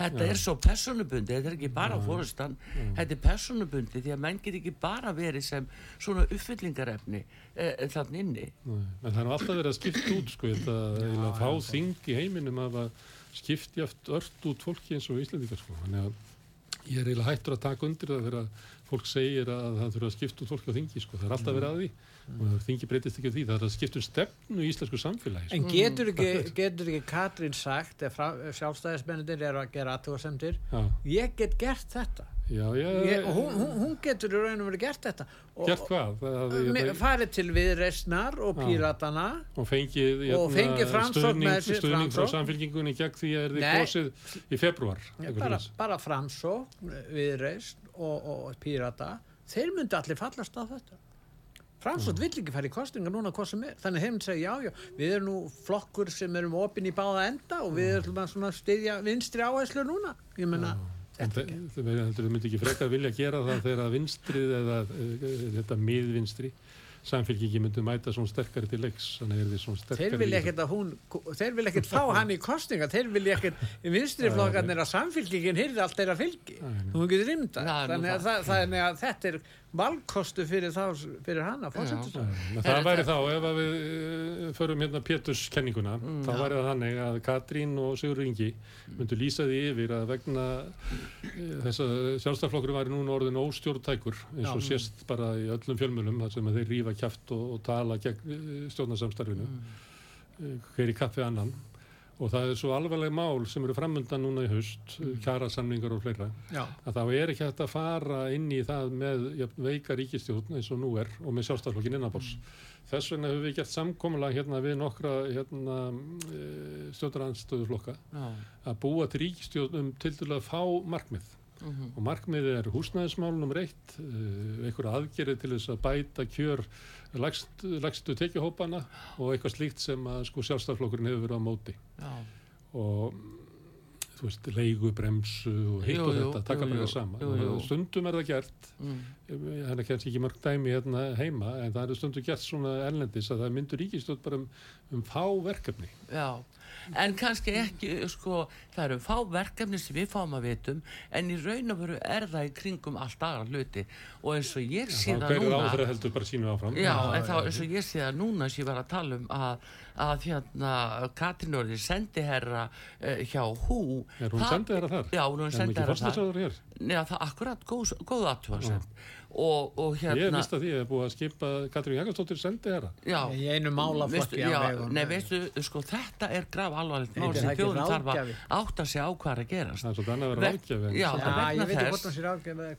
þetta er svo personubundi, þetta er ekki bara fórustan, þetta er personubundi því að menn get ekki bara verið sem svona uppfyllingarefni uh, þannig inni nei. en það er alltaf verið að skipta út sko, þetta eiginlega fá þing í heiminum að skipti aft ört út fólki eins og Íslendingar sko. þannig að ég er eiginlega hættur að taka undir það þegar fólk segir að það þurfa að skipta út fólki á þingi sko. það er alltaf verið að því og þingi breytist ekki á því það er að skipta um stefnu í íslensku samfélagi sko. En getur ekki, getur ekki Katrín sagt ef, ef sjálfstæðismennir eru að gera aðtúasemdir já, ég get gert þetta. Já, já, ég, hún, hún, hún getur í raun og verið gert þetta. Og, gert hvað? Farið til viðreisnar og píratana og fengið og hérna, fengið stuðning, frá samfélkingunni gegn því að þið kosið í februar Já, bara, bara framsókn, viðreist og, og pírata. Þeir myndi allir fallast á þetta framsókn vill ekki fara í kostinga núna hvað sem er þannig þeir myndi segja já já við erum nú flokkur sem erum opinn í báða enda og við erum að svona styðja vinstri áherslu núna ég menna En þe- þau þau myndi ekki frekar vilja gera það þegar að vinstrið eða uh, þetta miðvinstri samfélkingi myndi mæta svona sterkari til leiks þannig er þið svona sterkari þeir vilja ekkert að hún þeir vilja ekkert fá hann í kostinga þeir vilja ekkert vinstri flokkarnir að samfélkingin hyrði allt þeirra fylgi. Þú getur nú þannig að, það. þannig að þetta er valkostu fyrir, þá, fyrir Já, fórsetisraðherra. en það væri þá, ef að við uh, förum hérna Péturs kenninguna, þá væri það þannig að Katrín og Sigur Ingi myndu lýsa því yfir að vegna uh, þess að sjálfstaflokkur væri núna orðin óstjórntækur eins og sést bara í öllum fjölmjölum þar sem að þeir rífa kjaft og, og tala gegn uh, stjórnarsamstarfinu uh, hver í kappi annan og það er svo alvarleg mál sem eru framöndan núna í haust, mm. kjarasamningar og fleira Já. að þá er ekki hægt að fara inn í það með jafn, veika ríkistjórn eins og nú er og með sjálfstaflokkin innanbors. Þess vegna hefur við gert samkomulag hérna við nokkra hérna, stjórnaranstöðuflokka að búa til ríkistjórn um til dæla að fá markmið mhm. og markmiðið er húsnæðismál nummer eitt, uh, einhverja aðgerið til þess að bæta kjör lagst, lagstu tekjuhópana og eitthvað slíkt sem að sko sjálfstaflokkurinn hefur verið á móti já, og þú veist, leigubremsu og hitt og þetta, taka bara það saman jú, jú. stundum er það gert mm. Það er kannski ekki mörg dæmi hérna heima en það eru stundu gert svona erlendis að það myndur ríkistöld bara um, um fá verkefni. Já, en kannski ekki, sko, það eru fá verkefni sem við fáum að vitum, en í raun og veru er það í kringum allt aðra hluti. Og eins og ég sé það núna... áfæra heldur bara sínu áfram. Já, en þá eins og ég sé það núna sem ég var að tala um að, að hérna Katrin Orði sendiherra uh, hjá Hú Er hún sendiherra þar? Já, hún er Er sendiherra þar? Já, það er akkurat góð, góð og, og Ég hérna vist að því að ég er búið að skipa Katrín Jakobsdóttir sendi herra Já, Í einu málaflokki. Nei, veistu, sko, þetta er graf alvarlegt mál það sem þjóðum þarf að átta sig á hvað er að gerast. Það er svolítið annað að vera en- Já, ég veit ekki hvort hún sér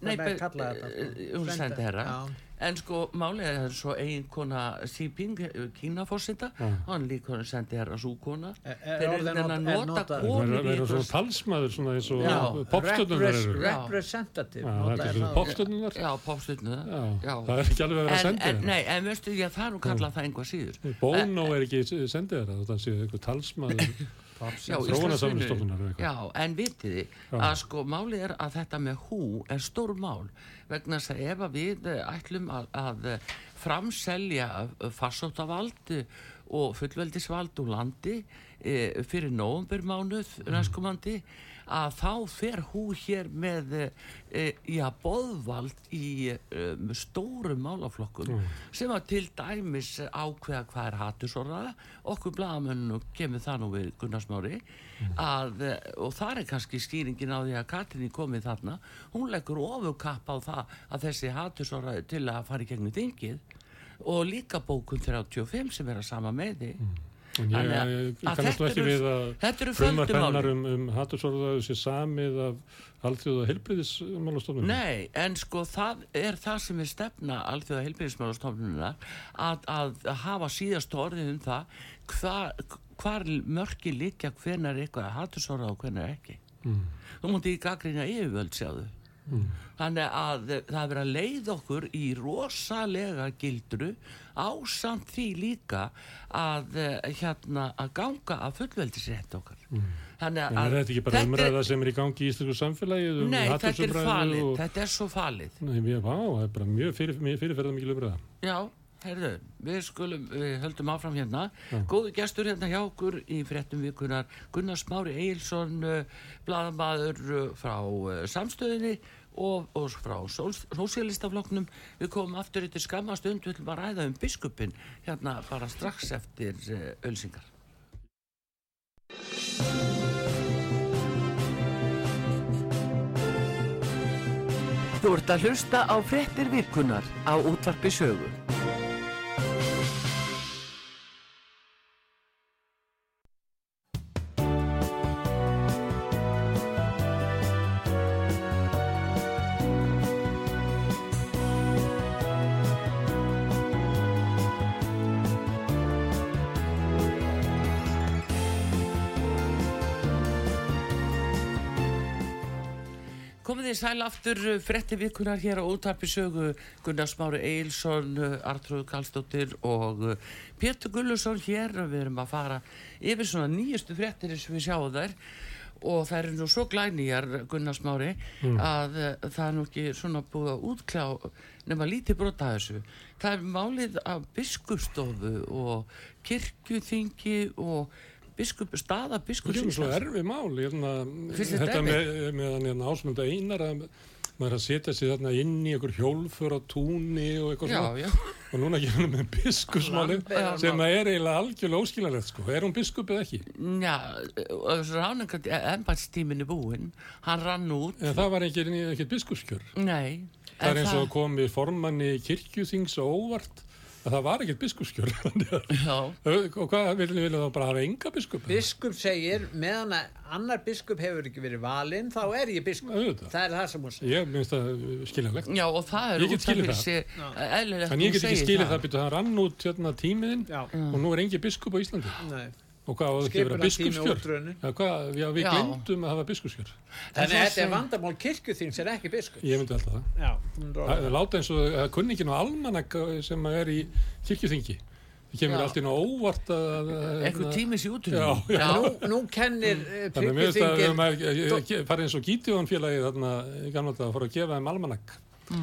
Nei, hvað með be- kalla þetta eh, en sko málið er svo ein kona Xi Jinping, Kínafórseta Já. hann líka hann sendi herra svo kona. Er- er þeir eru þennan að not- er nota vera í vera svona talsmaður svona eins og popstöðunar eru. Já. representative er það. popstöðunar Já, Já, það er ekki alveg að en, sendi en, herra nei, en veistu, ég það er nú kallað það einhvað síður. Bónó er ekki sendi herra það sé eitthvað talsmaður Eitthvað. Já, en vitið þið að sko málið er að þetta með hú er stór mál. Vegna þess að ef að við eh, ætlum að, að eh, framselja farsóttavald eh, og fullveldisvald úr landi e, fyrir nóvumbermánuð næstkomandi að þá fer hú hér með e, já, boðvald í e, stórum málaflokkum sem að til dæmis ákveða hvað er hattusorða okkur blagamönnum kemur það nú við Gunnarsmári að, eh, og það er kannski skýringin á því að Katrinni komið þarna. Hún leggur ofurkapp á það að þessi hattusorða til að fara í gegnum þingið og líka bókun 35 sem er að sama með því En ég, kannast ekki við að földu hennar um, um hattursorða sé samið af alþjóða heilbriðismálastofnum Nei, en sko það er það sem er stefna alþjóða heilbyrðismálastofnuna að, að hafa síðast orðið um það hva, hvar mörki líkja hvenar eitthvað er hattusorða og hvenar ekki. Mm. þú mútti í gaggrína yfirvöld sjáðu þannig að það er verið að leið okkur í rosalega gildru ásamt því líka að eh, hérna að ganga að fullveldisrétt okkar. Þannig En er þetta ekki bara er- umræða sem er í gangi í íslensku samfélagi um Nei, þetta er falið, og... þetta er svo falið. Nei, mér, vá, það er bara mjög fyrir, mjög fyrirferða mikil umræða. Já, heyrðu, við skulum, við höldum áfram hérna. Góðu gestur hérna hjá okkur í fréttum vikunar Gunnar Smári Eilsson, bladamaður uh, frá samstöðinni og, og frá sós- sósíalistaflokknum. Við komum aftur eftir skamma stund, við ætlum að ræða um biskupin hérna bara strax eftir ölsingar. Þú ert að hlusta á fréttir vikunar á útvarpi sögu. Sæl aftur uh, frétti vikunar hér á útarpi sögu. Gunnar Smári Eilsson, Artrúð Kallstóttir og uh, Pétur Gullusson hér. Og við erum að fara yfir svona nýjustu fréttir eins og við sjáum þær. Og það eru nú svo glænýjar Gunnar Smári að uh, það er nú ekki svona búið að útkljá nema lítið brota þessu. Það er málið af biskupstofu og kirkjuþingi og biskup, staða Það biskups er svo Íslands. erfi mál, hérna, þetta þetta með, með hann hérna ásmunda einar að maður að setja sig þarna inn í einhver hjólfur á túni og eitthvað svona. Og núna ekki hann með biskusmálið Lambi- sem að er eiginlega algjörlega óskilalegt, sko. Er hún biskup eða ekki? Já, ráningat embætstíminn er búinn, hann rann út, En það var ekki biskupskjör. nei. Það er eins og komið formanni kirkjuþings og óvart að það var ekkert biskupskjör. Já, og hvað viljum við þá bara hafa enga biskup? biskup segir meðan að annar biskup hefur ekki verið valinn þá er ég biskup Auðvitað. það er það sem hún segir Ég minnst það skiljanlegt. já, og það er skilið það. eðlilegt En ég get ekki skilið það, byrju, það rann út hérna tímiðinn og nú er engin biskup á Íslandi. Nei. Og hvað, á það ekki að vera biskupskjör? Já, við Já. glemdum að hafa biskupskjör. þannig að þetta sem- er vandamál kirkjuþings er ekki biskup Ég myndi alltaf það. já, Það er láta eins og kunningin á almanak sem er í kirkjuþingi. Það kemur allt inn á óvart að... að- Eitthvað tími sér út Já, nú, nú kennir uh, Þannig að mér finnst að maður farið eins og Gítiðan félagið þarna í gamla þetta að fara að gefa þeim almanak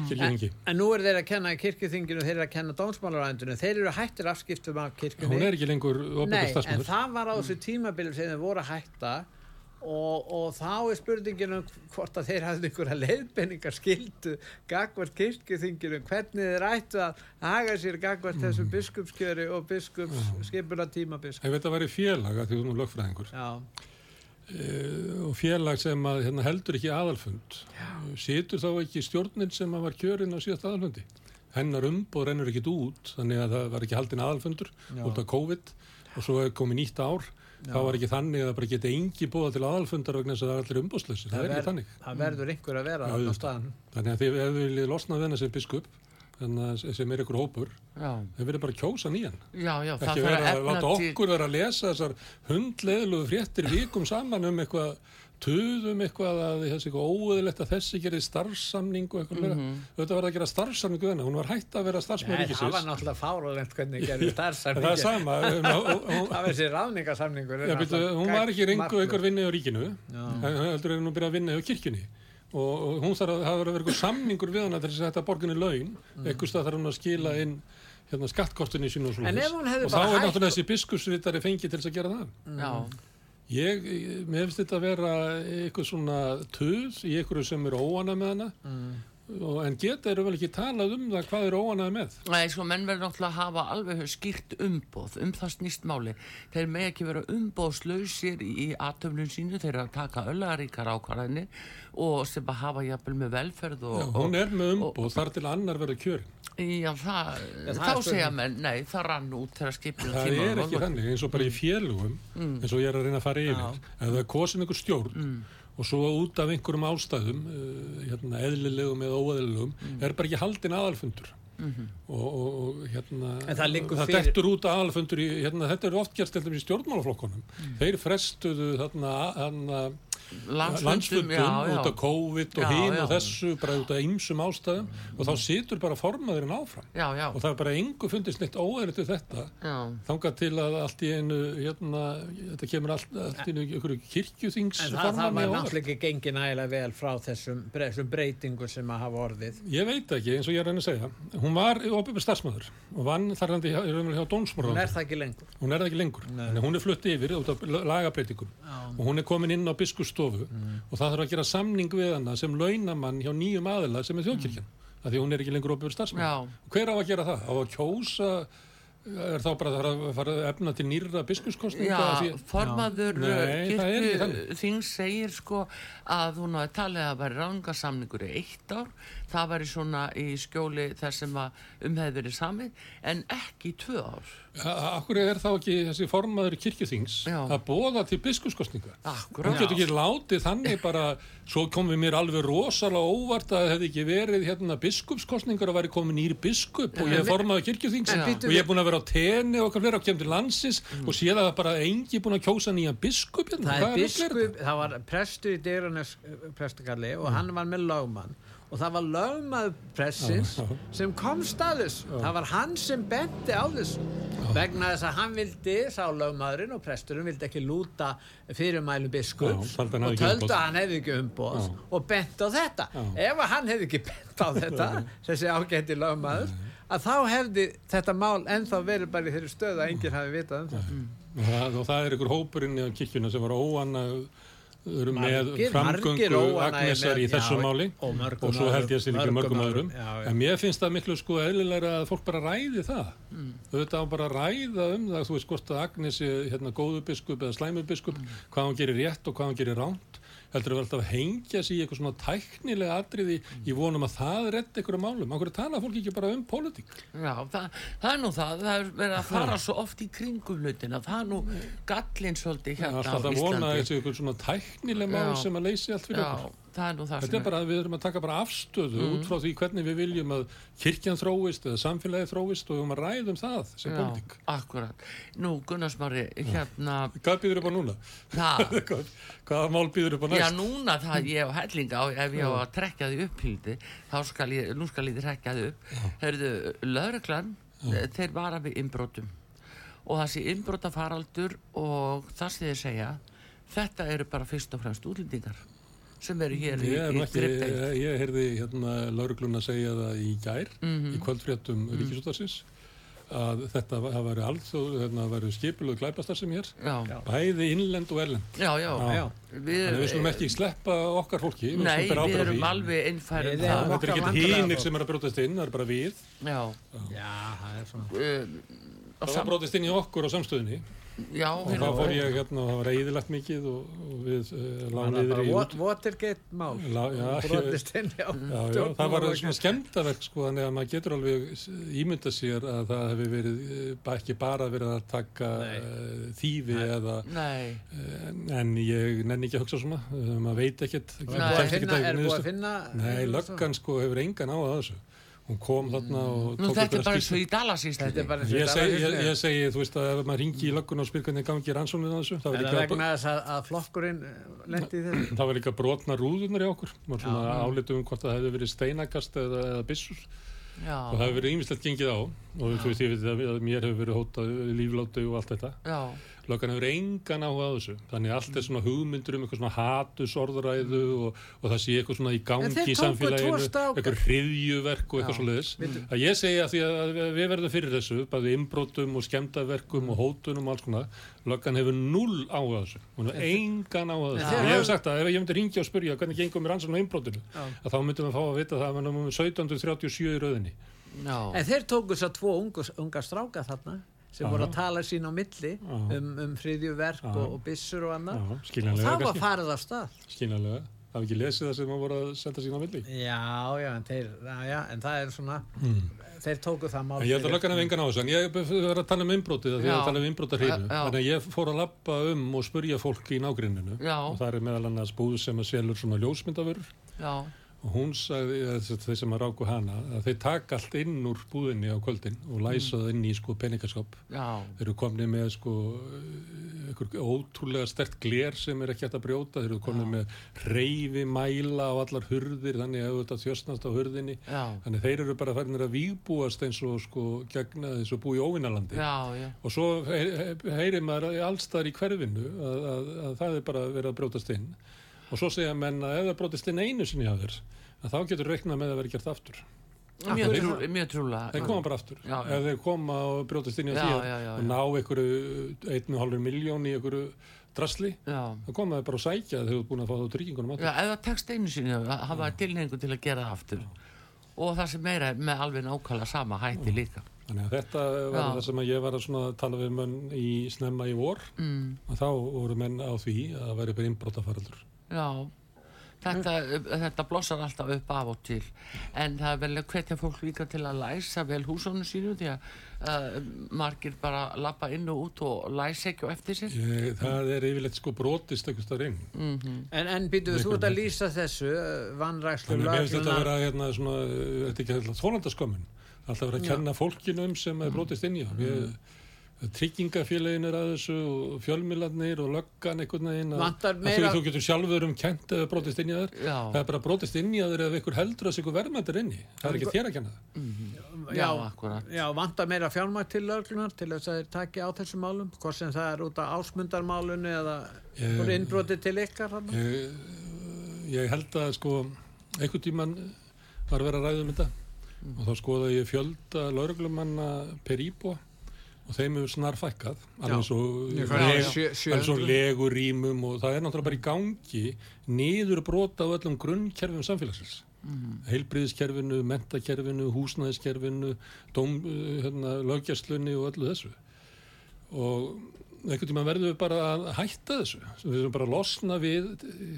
kirkjuþingi. En nú er þeir að kenna í kirkjuþinginu, þeir eru að kenna dómsmálarændinu, þeir eru hættir afskiptum af kirkjunni. Hún er ekki lengur opinber Nei, en það var á þessu tímabili sem þeir voru að hætta og, og þá er spurningin um hvort að þeir hafði einhverja leiðbenningar skildu gagvart kirkjuþinginu, hvernig þeir ættu að haga sér gagvart Mm. þessum biskupskjöri og biskupsskipuna tíma biskup. Ef þetta væri félag, að því þú og félag sem að, hérna, heldur ekki aðalfund, eh, situr þá ekki stjórnin sem var kjörin á síðast aðalfundi? Hennar umboð rennur ekkit út, þannig að það var ekki haldin aðalfundur út af COVID og svo komið nýtt ár. Já. Það var ekki þannig að það bara geti engi bóða til aðalfundar vegna þess að það er allir umbóðslösi. Það, er ver- ekki þannig. það verður einhver að vera Já. Þannig að þið ef þið viljið losna við hennar sem biskup, þannig að sem er ykkur hópur, þið verður bara að kjósa nýjan. já, já, það ekki vera að láta okkur vera að lesa þessar hundleðlugu fréttir vikum saman um eitthvað tuðum eitthvað að þessi eitthvað óöðilegt að þessi gerði starfsamning og eitthvað mm Mhm. þetta var að gera starfsamning hennar, hún var hætt að vera starfsmæður Nei, það var ríkisins náttúrulega fáralegt hvernig gerði en það er sama um, Það var þessi byrju, hún var ekki reyngu einhver vinni á ríkinu. En heldur er hún að byrja að vinna á kirkjunni og, hún þarf að hafa verið eitthvað samningur við hana til þess að þetta borginni laun. Eitthvað stað þarf hún að skila inn hérna, skattkostinni sín og hefði og þá er náttúrulega þessi biskupsritari fengið til þess að gera það. Já, Ég, mér finnst þetta að vera eitthvað svona tuð í einhverju sem eru óana með hana. Og, en geta eru vel ekki talað um það hvað eru óanaði með? Nei, sko, menn verður náttúrulega að hafa alveg skýrt umboð, um það snýst máli. Þeir með ekki vera umboðslausir í aðtöflun sínu, þeir eru að taka öllaríkar ákvarðinni og sem að hafa jafnvel með velferð og... Já, hún er með umboð þar til annar verður kjörin Já, það, það þá segja menn, nei, það rann út þegar skipinu það er ekki þannig eins og bara í félugum eins og ég er að reyna að fara yfir. Ef það er kosin einhver stjórn og svo út af einhverjum ástæðum uh, hérna, eðlilegum eða óeðlilegum er bara ekki haldin aðalfundur. Og, og, og hérna En það það dettur út aðalfundur í, hérna, þetta eru oft gerst í stjórnmálaflokkunum. Þeir frestuðu þarna, þarna landsfundum út af COVID og hinn og þessu bara út af ýmsum ástæðum og þá situr bara formaðurinn áfram. Já, já, og það er bara engu fundist neitt óæðilegt við þetta. Já, þangað til að allt í einu hérna, þetta kemur allt, allt í einu einhverju kirkjuþings En það, það var náttúrulega ekki gengið nægilega vel frá þessum, þessum breytingu sem að hafa orðið. ég veit ekki, eins og ég er að reyna að segja. Hún var opið starfsmöður og vann þar hann hjá, hjá Hún er það ekki lengur. hún er það ekki lengur, hún er flutt yfir út af lagabreitingum Já. og hún er komin inn á biskustofu og það þarf að gera samning við hana sem launamann hjá nýjum aðila sem er þjóðkirkjan. Af því að hún er ekki lengur opið starfsmöður já, hver á að gera það? á að kjósa er þá bara að fara að efna til nýrra biskuskostninga já, formaður það er ekki kirkju þing segir sko að hún hafi talið að væri rangasamningur í eitt ár, það væri svona í skjóli þess sem að um hefði verið samið, en ekki tvö ár. Akkur er þá ekki þessi formaður kirkjuþings Já. að bóða til biskuskostninga Akkurát. hún getur ekki látið þannig bara svo komið mér alveg rosalega óvart að það hefði ekki verið hérna biskupskostningar að væri komið nýri biskup og ég er formaður kirkjuþings En og ég er búin að vera á tenni og okkar og kemur til landsins og sé að bara engi búin að kjósa nýjan biskup hérna. Það er það var prestur í Dyranes prestakalli og hann var með lögmann og það var lögmaður pressins Já, já. sem kom staðis. Það var hann sem benti á þessu vegna þess að hann vildi, sá lögmaðurinn og presturinn vildi ekki lúta fyrirmælu biskups og töldu að hann hefði ekki umboð Já. og bent á þetta. Ef að hann hefði ekki bent á þetta, þessi ágætti lögmaður, að þá hefði þetta mál ennþá verið bara í þeirri stöðu að enginn hafi vitað um það. og það, og það er ykkur hópurinn í kirkjuna sem var óanna með framgöngu Agnesar í þessu já, máli. og og svo held ég að sér ekki mörgum öðrum. en mér finnst það miklu sko eðlilega að fólk bara ræði það. Mm. auðvitað á bara að ræða um það þú veist hvort að Agnes er hérna, góðu biskup eða slæmu biskup, Mm. hvað hann gerir rétt og hvað hann gerir ránt heldur við alltaf að hengja sig í eitthvað svona tæknilega atriði í vonum að það redda einhverju málum, okkur tala fólk ekki bara um pólitík? Já, það, það er nú það, það er verið að fara svo oft í kringum hlutina, það er nú gallinn svolítið hérna á alltaf að vona Íslandi. þessi ykkur svona tæknileg mál sem að leysi allt fyrir okkur það er nú það Þetta er bara að við erum að taka bara afstöðu út frá því hvernig við viljum að kirkjan þróist eða samfélagi þróist og við erum að ræða um það sem Já, politík. akkurat. Nú, Gunnarsmári, hérna, Hvað býður upp á núna? Hvað, hvaða mál býður upp á já, næst? núna það ég á hellinga á, ef ég á að trekja því upp hildi, þá skal ég, nú skal ég trekja því upp. Herðu, lögreglan, þeir vara við innbrotum og það sé innbrota faraldur og það sem þeir segja, þetta eru bara fyrst og fremst útlendingar. Sem eru hér í, Ég, er í ekki, grippdeild. ég, ég heyrði hérna laurugluna segja það í gær Mhm. í kvöldfréttum mm. ríkisútarsins að þetta var- væri alþjóð, hérna væri skipuleg glæpastar sem hér Já, bæði innlend og erlend já, já. Já. Við, Þannig að við skulum ekki sleppa okkar fólki við Nei, skulum bera við ábyrgð á erum því. alveg innfærum Við það. erum Þetta er ekki fólk. sem er að brjótast inn, það er bara við Já. Já, það er svona. Það var brjótast inn í okkur á samstöðinni Já, og þá fór ég hérna og það var eðilagt mikið og, og við uh, lágum yfir í út Watergate mál. Lá- já, ég- já. Já, það var svona skemmtaverk sko, þannig að maður getur alveg ímynda sér að það hefur verið eh, ekki bara verið að taka uh, þýfi eða Nei, uh, en ég nenni ekki að hugsa svona maður veit ekkert Er er? Nei, löggan sko hefur engan á þessu hún kom þarna og nú tók þetta er bara eins og í Dalasísli. Þetta er bara eins og Ég ég, ég segi, þú veist að ef maður ringi í löggun og spyr hvernig gangi rannsóknir á þessu, það var Er það líka, vegna þess að, að það var líka brotna rúðunar í okkur, maður svona álitum um hvort það hefði verið steinakast eða, eða byssur Já, og það hefur verið ýmislegt gengið á. Og þú veist, ég veit að að mér hefur verið hótað líflátu og allt þetta. Já, löggan hefur engan áhuga á þessu. Þannig allt er svona hugmyndur um eitthvað svona hatus og, og það sé eitthvað svona í gangi í samfélaginu eitthvað hriðjuverk og eitthvað Já. svo leiðis að ég segja því að við verðum fyrir þessu bæði inbrotum og skemmtaverkum og hótunum og alls konar löggan hefur null áhuga á þessu. Hún hefur engan áhuga á þessu. þeir ég hef sagt að ef ég myndi ringja og spurja hvernig gengum mér ansinn á innbrotinu Já. að þá myndum við fá að vita það að við erum 1737 í rauðinni já. En þeir tóku þess að tvo ungu, unga stráka þarna sem Já. voru að tala sín á milli Já. um, um friðjuverk og, og byssur og annað. Já, og það var farið af stað. Skiljanlega. Það hef ekki lesið það sem maður voru að senda sína á milli? Já, já, en, þeir, já, en það er svona þeir tóku það mál En ég held að löggan hef engan á þessu, en ég verður að tala um innbrótið því að tala um já. Þannig að ég fór að lappa um og spurja fólk í nágrindinu Já. og það er meðal annars búð sem að selur svona ljósmyndavörur. Já, og hún sagði, þeir sem að ráku hana, að þeir taka allt inn úr búðinni á kvöldin og læsa það inn í sko peningaskap. já, Þeir eru komnið með sko ótrúlega stert gler sem er ekki hægt að brjóta, þeir eru komnið með reyfi mæla á allar hurðir þannig að þetta þjóstnast á hurðinni. Já, Þannig þeir eru bara farinir að vígbúast eins og sko gegna þess að búa í óvinnalandi. já, já, Og svo he- he- heyrir maður allstar í hverfinu að, að, að það er bara verið að brjótast inn. Og svo segja menn að ef það brjótast inn einu sinni að þér, að þá getur reiknað með að vera gert aftur. mjög, trú, mjög trúlega. Þeir koma bara aftur. Já, já. Ef þeir koma og brjótast inn í Já, því já, já, og já. ná einhverju einu og hálfur miljón í einhverju drasli, Já, þá koma þeir bara að sækja þegar þú ert búin að fá þá tryggingunum já, aftur. ef það tekst einu sinni að hafa tilhengu til að gera það aftur. Og það sem meira er með alveg nákvæmlega sama hætti líka. Þannig að þetta var Já. það sem að ég var að tala við menn í snemma í vor Mm, og þá voru menn á því að það væri bara innbrotafaraldur. Já, þetta, þetta blossar alltaf upp af og til. En það er vel að hvetja fólk líka til að læsa vel húsónu sínu því að uh, margir bara lappa inn og út og læsa ekki á eftir sér. Ég, það er yfirleitt sko brotist eitthvað staðar inn. Mm En, en býtu, þú ert að lýsa þessu uh, vannrækslu að mér finnst þetta að vera hérna svona, þetta er ekki alltaf þólandaskömmin. Alltaf vera að kenna fólkinu um sem er brotist inn í það. Tryggingafélagin er að þessu og fjölmiðlarnir og löggan einhvern veginn að, Vantar að meira- þú, getur sjálfur um kent eða brotist inn í þær. Já. Það er bara brotist inn í þær ef ykkur heldur að þessu verðmættir inni. Það er ekki þér að kenna það. Já, akkurat. Já, vantar meira fjármætt til lögreglunar til þess að þeir taki á þessum málum hvort sem það er út af ásmundarmálunu eða Ég- voru innbroti til ykkar? Ég, ég held að sko einhvern tíman var að vera að ræða um þetta og þá skoða ég fjölda lauruglumanna per íbúa og þeim hefur snar fækkað alveg Já. eins og, Ég leg, fæ- alveg sjö- eins og 700. legurýmum og það er náttúrulega bara í gangi niður brota á öllum grunnkerfum samfélagsins heilbriðiskerfinu, mentakerfinu, húsnæðiskerfinu dóm, uh, hérna, löggjastlunni og öllu þessu og einhvern tíma verðum við bara að hætta þessu. Við erum bara að losna við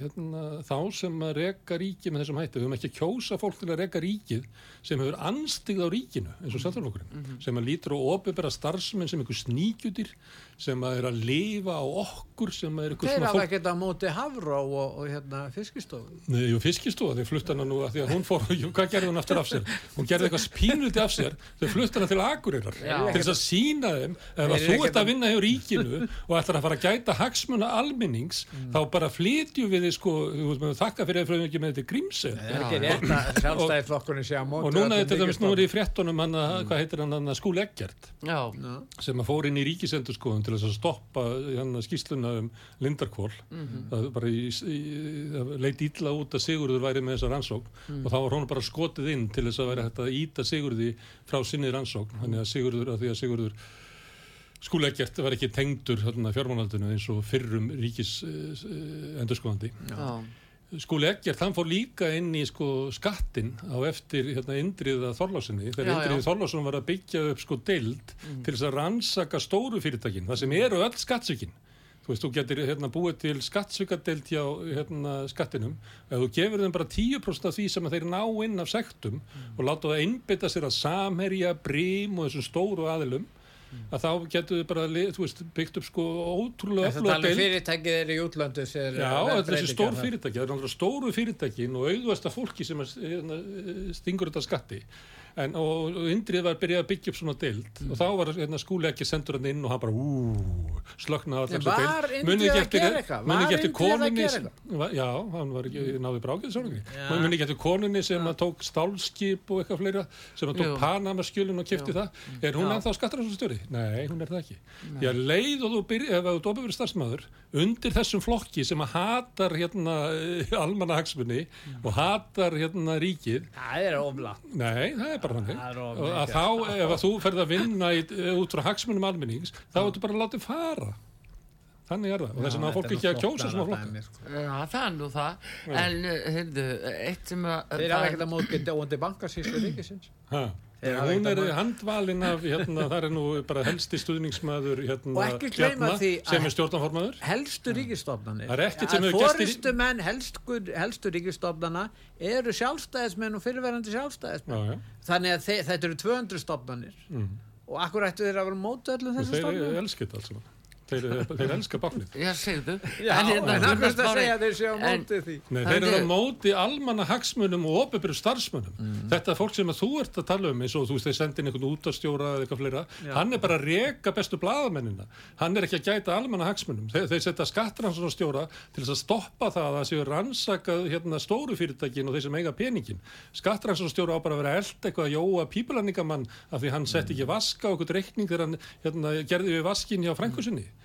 hérna, þá sem að reka ríkið með þessum hætti, við höfum ekki að kjósa fólk til að reka ríkið sem hefur anstigð á ríkinu eins og sjálfstæðarflokkurinn, sem að lítur og opibera starfsmenn sem einhver sníkjutir sem að er að lifa á okkur sem að er einhver Þeir svona hafa fólk ekkert á móti Hafró og, og hérna fiskistofu. Nei, jú, fiskistofa, þeir flutt hana nú að því að hún fór, hvað gerði hún aftur af sér? Hún gerði eitthvað spínuldi af sér, þeir flutt hana til Akureyrar til þess að sína þeim ef Þeir að þú ert að- vinna hjá ríkinu landinu og ætlar að fara að gæta hagsmuna almennings þá bara flytjum við þið sko þakka fyrir að fröðum ekki með þetta grímse Það er ekki rétt að sjálfstæðisflokkurinn sé á móti og núna er þetta er í fréttunum hann að, hvað heitir hann, að skúli Eggert Já, sem að fór inn í ríkisendurskoðun til að stoppa hann skýsluna um Lindarkvól það bara í, í, það leit illa út að Sigurður væri með þessa rannsókn og þá var hún bara skotið inn til þess að vera hægt að íta Sigurði frá sinni rannsókn. Þannig að Sigurður, að skúlegjert var ekki tengdur fjármánaldinu eins og fyrrum ríkis uh, endurskoðandi já, Skúli Eggert, hann fór líka inn í sko skattin á eftir hérna, Indriða Þorlásinni. Þegar Já, Indriði já. Þorlásin var að byggja upp sko deild til þess að rannsaka stóru fyrirtækin, það sem eru öll skattsvikin. Þú veist, þú getur hérna, búið til skattsvikadeild hjá hérna, skattinum ef þú gefur þeim bara 10% af því sem þeir ná inn af sektum og láta það einbytta sér að samherja, brím og þessum stóru aðilum að þá getur þið bara, veist, byggt upp sko ótrúlega Þetta öfluga tala um deild. fyrirtækið er í útlöndu sér Já, þetta er stór fyrirtæki, það er náttúrulega stóru fyrirtækin og auðvasta fólki sem er, stingur þetta skatti en, og, og Indrið var að byrja að byggja upp svona deild. Og þá var hérna, skúli ekki sendur hann inn og hann bara ú, slöknaði En var Indriði að gera eitthvað? Var Indriði að gera va- Já, hann var ekki, náði brákið muni ekki eftir koninni sem að tók stálskip og eitthvað fleira sem að tók Jú. Panamaskjölin og kefti það. Er hún Já. ennþá skattarastjóri? Nei, hún er það ekki. Já, leið og þú byrja, ef þú dópa verið starfsmæður undir þessum flokki sem að hatar hérna almanna hagsmunni og hatar hérna ríkið. Það er bara þannig. Og að þá, ef að þú ferð að vinna í, út frá hagsmunum almennings þá ertu bara að láta fara. Þannig er það, og þess vegna fólk ekki að kjósa svona flokka sko. já, það er nú það. En, uh, heyrðu, eitt sem að Þeir hafa ekkert að móti dóandi bankasýslu ríkisins. Ha. Þeir hún er handvalin af hérna, það er nú bara helsti stuðningsmaður hérna, Og ekki gleyma Bjarna, því sem er stjórnanformaður helstu ríkistofnanir fóristu menn helstu, helstu ríkistofnana eru sjálfstæðismenn og fyrirverandi sjálfstæðismenn. Já, já. þannig að þe þetta eru 200 stofnanir. Og akkur ættu þeir að vera móti öllum þessum þeir stofnanum elska þetta alls saman þeir, þeir elska báknið Já, segðu Já, hérna, Gunnar er þetta að segja að þeir séu á móti því Nei, Það þeir eru er- á móti almanna hagsmunum og opinbyrjum starfsmunum. Þetta fólk sem að þú ert að tala um eins og þú veist þeir sendin einhvern útastjóra eða eitthvað fleira, hann er bara að reka bestu blaðamennina. Hann er ekki að gæta almanna hagsmunum. Þeir, þeir setja skattrannsóknarstjóra til þess að stoppa það að það séu rannsakað hérna, stóru fyrirtækin og þeir sem eiga peningin. Skattrannsóknarstjóra á bara að vera eld eitthvað að jóa pípulaningamann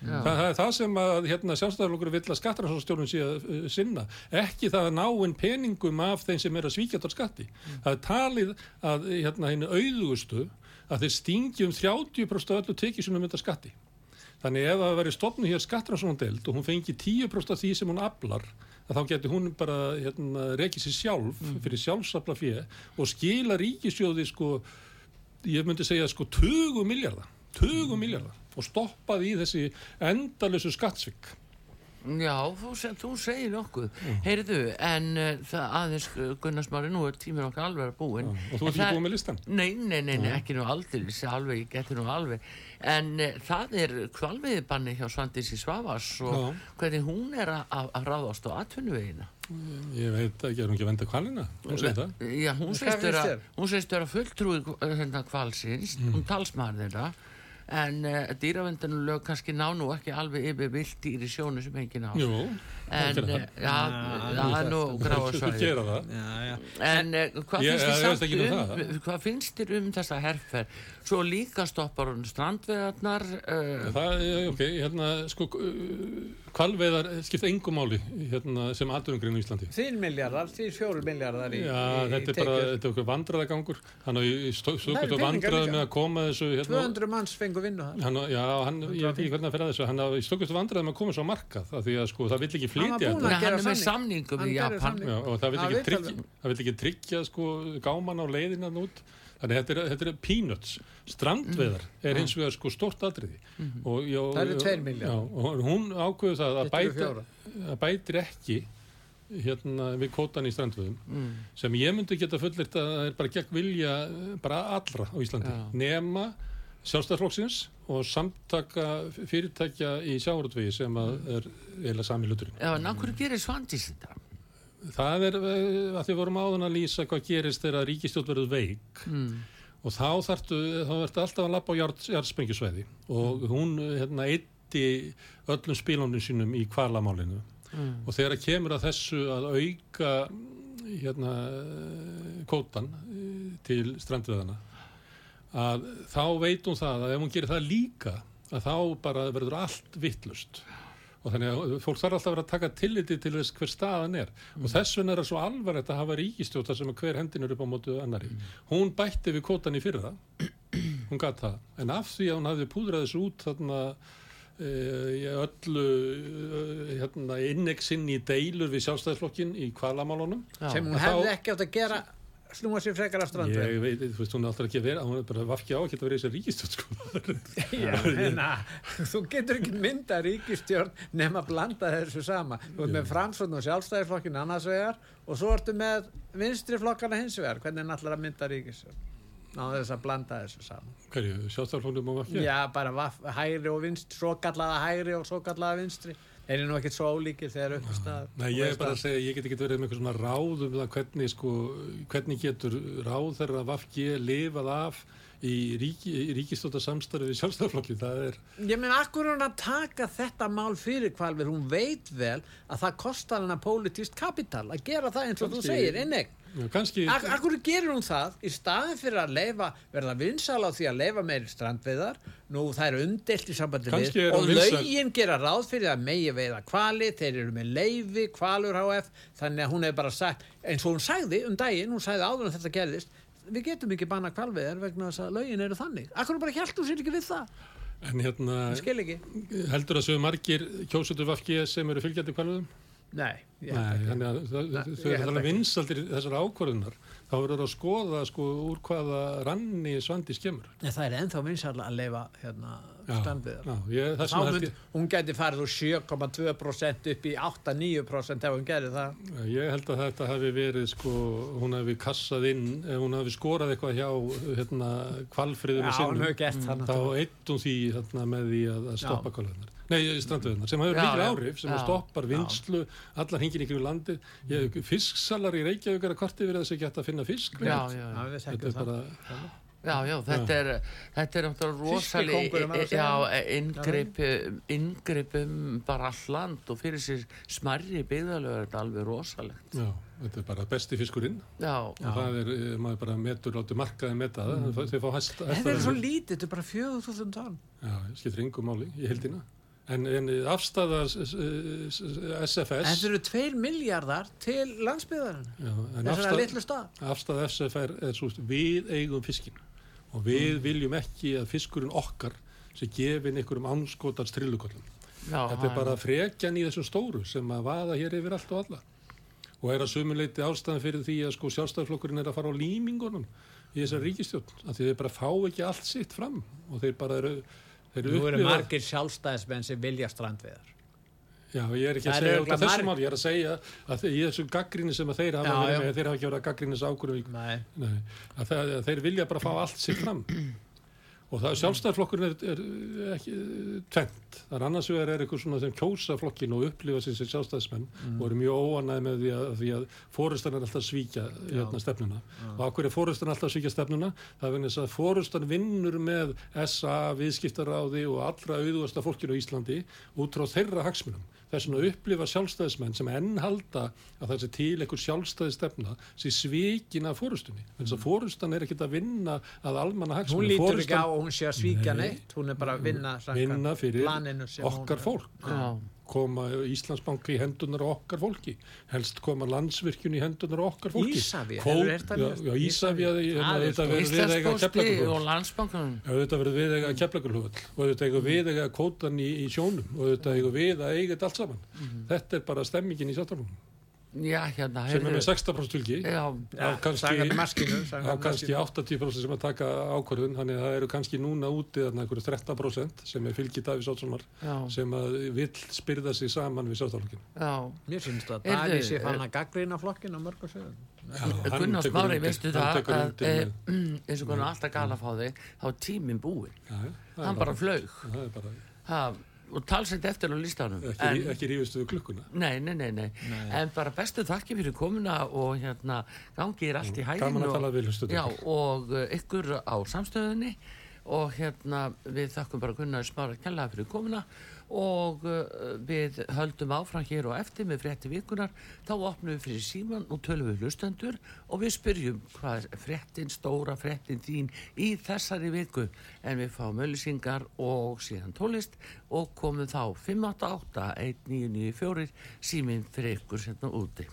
hérna, frænkusinni. Það, er það sem að hérna, sjálfstæðarlokkur vill að skattrannsóknarstjórun sé að uh, sinna. Ekki það að ná inn peningum af þeim sem er að svíkja tór skatti. Það er talið að hérna, henni auðugustu að þeir stingi um 30% af öllu tekið sem er mynda skatti. Þannig ef það væri stofnu hér skattrannsóknardeld og hún fengi 10% af því sem hún aflar að þá getur hún bara hérna, rekið sér sjálf fyrir sjálfsafla fjö og skila ríkisjóði sko, ég myndi segja sko 20 miljardar 20 miljardar og stoppaði í þessi endalösu skattsvik. Já, þú, se- þú segir nokkuð. Heyrðu, en uh, það aðeins uh, Gunnar Smári, nú er tímur okkar alveg að búin og þú ert ekki það- búin með listan Nei, nei, nei, nei ekki nú aldrei alveg, ég geti nú alveg. En uh, það er kvalviðbanni hjá Svandísi Svavas og hvernig hún er að- að að ráðast á atvinnuvegina. Ég veit ekki, er hún ekki að venda kvalina hún segir það. Já, hún segist segist vera fulltrúi hérna kvalsins, Mm. hún talsmaður þeirra en uh, dýravendunulög kannski ná nú ekki alveg yfir vilt dýri sjónu sem enginn á. Jú, en það. uh, já, það er nú gráa það svæði gera það. Já, já. En uh, hvað, finnst þér um um, hvað finnst þér um þessa herfer? Svo líka stoppar hún strandvegarnar uh, Það er ok, hérna, sko, kvalveðar skipta engum máli hérna, sem aðdurumgrinn í Íslandi. Þín miljardar, þín fjóru miljardar í, Já, í, þetta er bara, þetta er okkur vandraðagangur. Hann í Það stókut eru og peningar vandrað líka. með að koma þessu, hérna, 200 manns fengu vinnu það hann, já, hann, ég veit ekki hvernig að fyrir þessu, hann á í stókut og vandrað með að koma svo á markað, af því að sko, það vill ekki Hann flytja var búinn þetta. að hann gera er með samning. samningum Hann í Japan. Já, og það vill ekki, tryggja, alveg. það vill ekki tryggja sko, gáman á leiðina út þannig þetta er, þetta er peanuts strandveðar er hins vegar sko stórt atriði og, já, Það eru tveir milljarðar. já, og hún ákveður það að fjórar. að bætir ekki hérna við kótan í strandveðum Mm. sem ég myndi geta fullirt að það er bara gegn vilja eh, bara allra á Íslandi Já. nema sjálfstæðarflokksins og samtaka fyrirtækja í sjávarútvegi sem að er eiginlega sami hluturinn Já, en hverju gerir Svandís þetta? Það er eh, að því vorum áðan að lýsa hvað gerist þegar ríkistjórn verður veik. Mm. og þá þarftu, þá ertu alltaf að lappa á jarð, jarðsprengjusvæði. Og hún hérna, eyddi hætti öllum spilunum sínum í kvalamálinu og þegar kemur að þessu að auka hérna kótan eh, til strandveðana að þá veit hún það að ef hún gerir það líka að þá bara verður allt vittlust og þannig að fólk þarf alltaf að vera að taka tilliti til þess hver staðan er. Og þess vegna er það svo alvarlegt að hafa ríkistjóta sem hver hendin er upp á mótu annari hún bætti við kótan í fyrra. Hún gatt það, en af því að hún hafði púdrað þessu út þarna e, öllu e, hérna, inneggsinn í deilur við sjálfstæðisflokkin í kvalamálunum sem hún hefði ekki átt að gera snúa sér frekar af strandveð ég veit, þú veist, hún er alltaf ekki að vera hún er bara vafki á að geta verið í þessi ríkistjótt sko. Na, þú getur ekki mynda ríkistjórn nema að blanda þessu sama. Þú ert með framsvönd og sjálfstæðisflokkin annars vegar og svo ertu með vinstri flokkana hins vegar. Hvernig ætlar að mynda ríkistjórn ná þess að blanda þessu saman. Hverju, sjálfstæðisflokknum og vafki já bara vaf, hægri og vinstri svo kallaða hægri og svo kallaða vinstri þeir eru nú ekkert svo ólíkir þegar upp í stað? Nei, ég er bara að segja, ég get ekki verið með eitthvað svona ráð um það hvernig, sko, hvernig getur ráð þeirra vafki lifað af í, ríki, í ríkistóta samstarfi við sjálfstæðarflokki, það er Ég meina, akkur er hún að taka þetta mál fyrir kvalvir, hún veit vel að það kostar hana pólitíst kapital að gera það eins og þú segir, innegn. já, kannski, Ak akkur gerir hún það í staðin fyrir að leifa, verða vinsal á því að leifa meiri strandveiðar, nú það er umdelt í sambandi við og hún vinsæl. lögin gera ráð fyrir að megi veiða kvali, þeir eru með leifi, kvalur HF, þannig að hún hefur bara sagt, eins og hún sagði um daginn, hún sagði áður en þetta gerðist, við getum ekki banna kvalveiðar vegna þess að lögin eru þannig. Akkur bara hjæltu sér ekki við það, en hérna, heldur að séu margir kjósutur vafki sem eru fylgjandi kvalviðum? Nei, Nei, þannig að það- Nei, þau eru þannig vinsaldir þessar ákvörðunar, þá verður að skoða sko úr hvaða ranni svandi skemur. En það er ennþá vinsall að leifa hérna standviðar. já, ég, hún geti farið úr 7,2% upp í 8-9% ef hún gerir það. ég, ég held að þetta hafi verið sko, hún hafi kassað inn, ef hún hafi skorað eitthvað hjá hérna kvalfriðum Já, sinnum. hefur gert það þá náttúrulega. eitt hún því hérna, með því að, að stoppa kvalveðnar nei, strandveðnar, sem hefur Já, mikil já. áhrif sem Já. stoppar vinslu, allar hingin ykkur landið ég, fisksalar í Reykjavík er að korti verið að þessi gett að finna fisk Já, já, Já, já. við þetta þekkjum er það. bara Já, já, þetta er, þetta er náttúrulega rosalega, Fiskikóngurinn var að segja. já, inngrip, inngrip um bara all land og fyrir sér smarri byggðalögur er þetta alveg rosalegt. já, þetta er bara besti fiskurinn Já, og það er, eh, maður bara metur, láttu markaði meta það, Mm. þau fá hæst Þetta er svo lítið, þetta er bara 4.000 tonn. Já, skiptir yngu máli í heldina. En, en afstæða SFS, Þetta eru 2 miljardar til landsbyðarinn. en Þessara afstæða, litlu stað. afstæða SFR er svo við eigum fiskin og við viljum ekki að fiskurinn okkar sem gefin einhverjum anskotans trillukollum. Þetta er bara frekjan í þessum stóru sem að vaða hér yfir allt og alla. Og er að sumuleiti ástæðan fyrir því að sko sjálfstæðarflokkurinn er að fara á límingunum í þessar ríkistjórn. Af því þeir bara fá ekki allt sitt fram og þeir bara eru, þeir Nú eru margir sjálfstæðismenn sem vilja strandviðar. Já, ég er ekki að segja út af örugglega þessu marg- mál, ég er að segja að í þessu gaggrinni sem þeir hafa verið með, þeir hafa ekki verið að gaggrina þessu að þeir vilja bara fá allt sitt fram og það sjálfstæðarflokkurinn er, er ekki tvent, það er annars vegar er eitthvað svona sem kjósa flokkin og upplifa sér sem sjálfstæðismenn og eru mjög óanæði með því að, að fórustan er alltaf svíkja hérna, stefnuna. Og akkur er fórustan alltaf svíkja stefnuna? Það er vegna þess að fórustan vinnur með SA, viðskiptaráði og allra auðvasta fólkinu á Íslandi út frá þeirra hagsmunum þess vegna upplifa sjálfstæðismenn sem enn halda að það sé til einhver sjálfstæði stefna sé svíkin af fórustunni þess að fórustan er ekkit að vinna að almanna Hún hagsmunum lítur ekki á að hún sé að svíkja Nei. neitt. Hún er bara að vinna, vinna fyrir sem hún- okkar fólk Já. Koma Íslandsbanki í hendunar á okkar fólki. Helst koma landsvirkjun í hendunar á okkar fólki. Ísafja Það er auðvitað verður við eiga Íslandsposti og landsbankunum. auðvitað verður við eiga keflagur og auðvitað eiga við eiga kótan í, í sjónum. Og auðvitað eiga við að eiga þetta allt saman. Þetta er bara stemmingin í sjáttarflónum Já, hérna, sem er með 16% fylgi af kannski, maskínu, af kannski maskínu. 80% sem að taka ákvörðun þannig að það eru kannski núna úti þarna einhverju 13% sem er fylgi Davís Ótssonar sem að vill spyrða sig saman við sjálfstaflokkinu. já. Mér finnst að Heyrðu, Daví sé eh, fann að gaggrina flokkin á mörgum sögum. Gunnar Smári, veistu það að eins og hvernig alltaf gala fá þig þá er tíminn er hann bara flaug það er bara ha, og talsett eftir á listanum. Ekki, en, ekki rífistu við klukkuna. nei, nei, nei, nei, en bara bestu þakki fyrir komuna og hérna gangi er allt í Gaman að og, já, og uh, ykkur á samstöðunni og hérna við þakkum bara Gunnar Smára kjallaði fyrir komuna og uh, við höldum áfram hér og eftir með frétti vikunar þá opnum við fyrir síman og tölum við hlustendur og við spyrjum hvað er fréttin, stóra fréttin þín í þessari viku? En við fáum öllisingar og síðan tólist og komum þá 588 1994 síminn fyrir ykkur hérna úti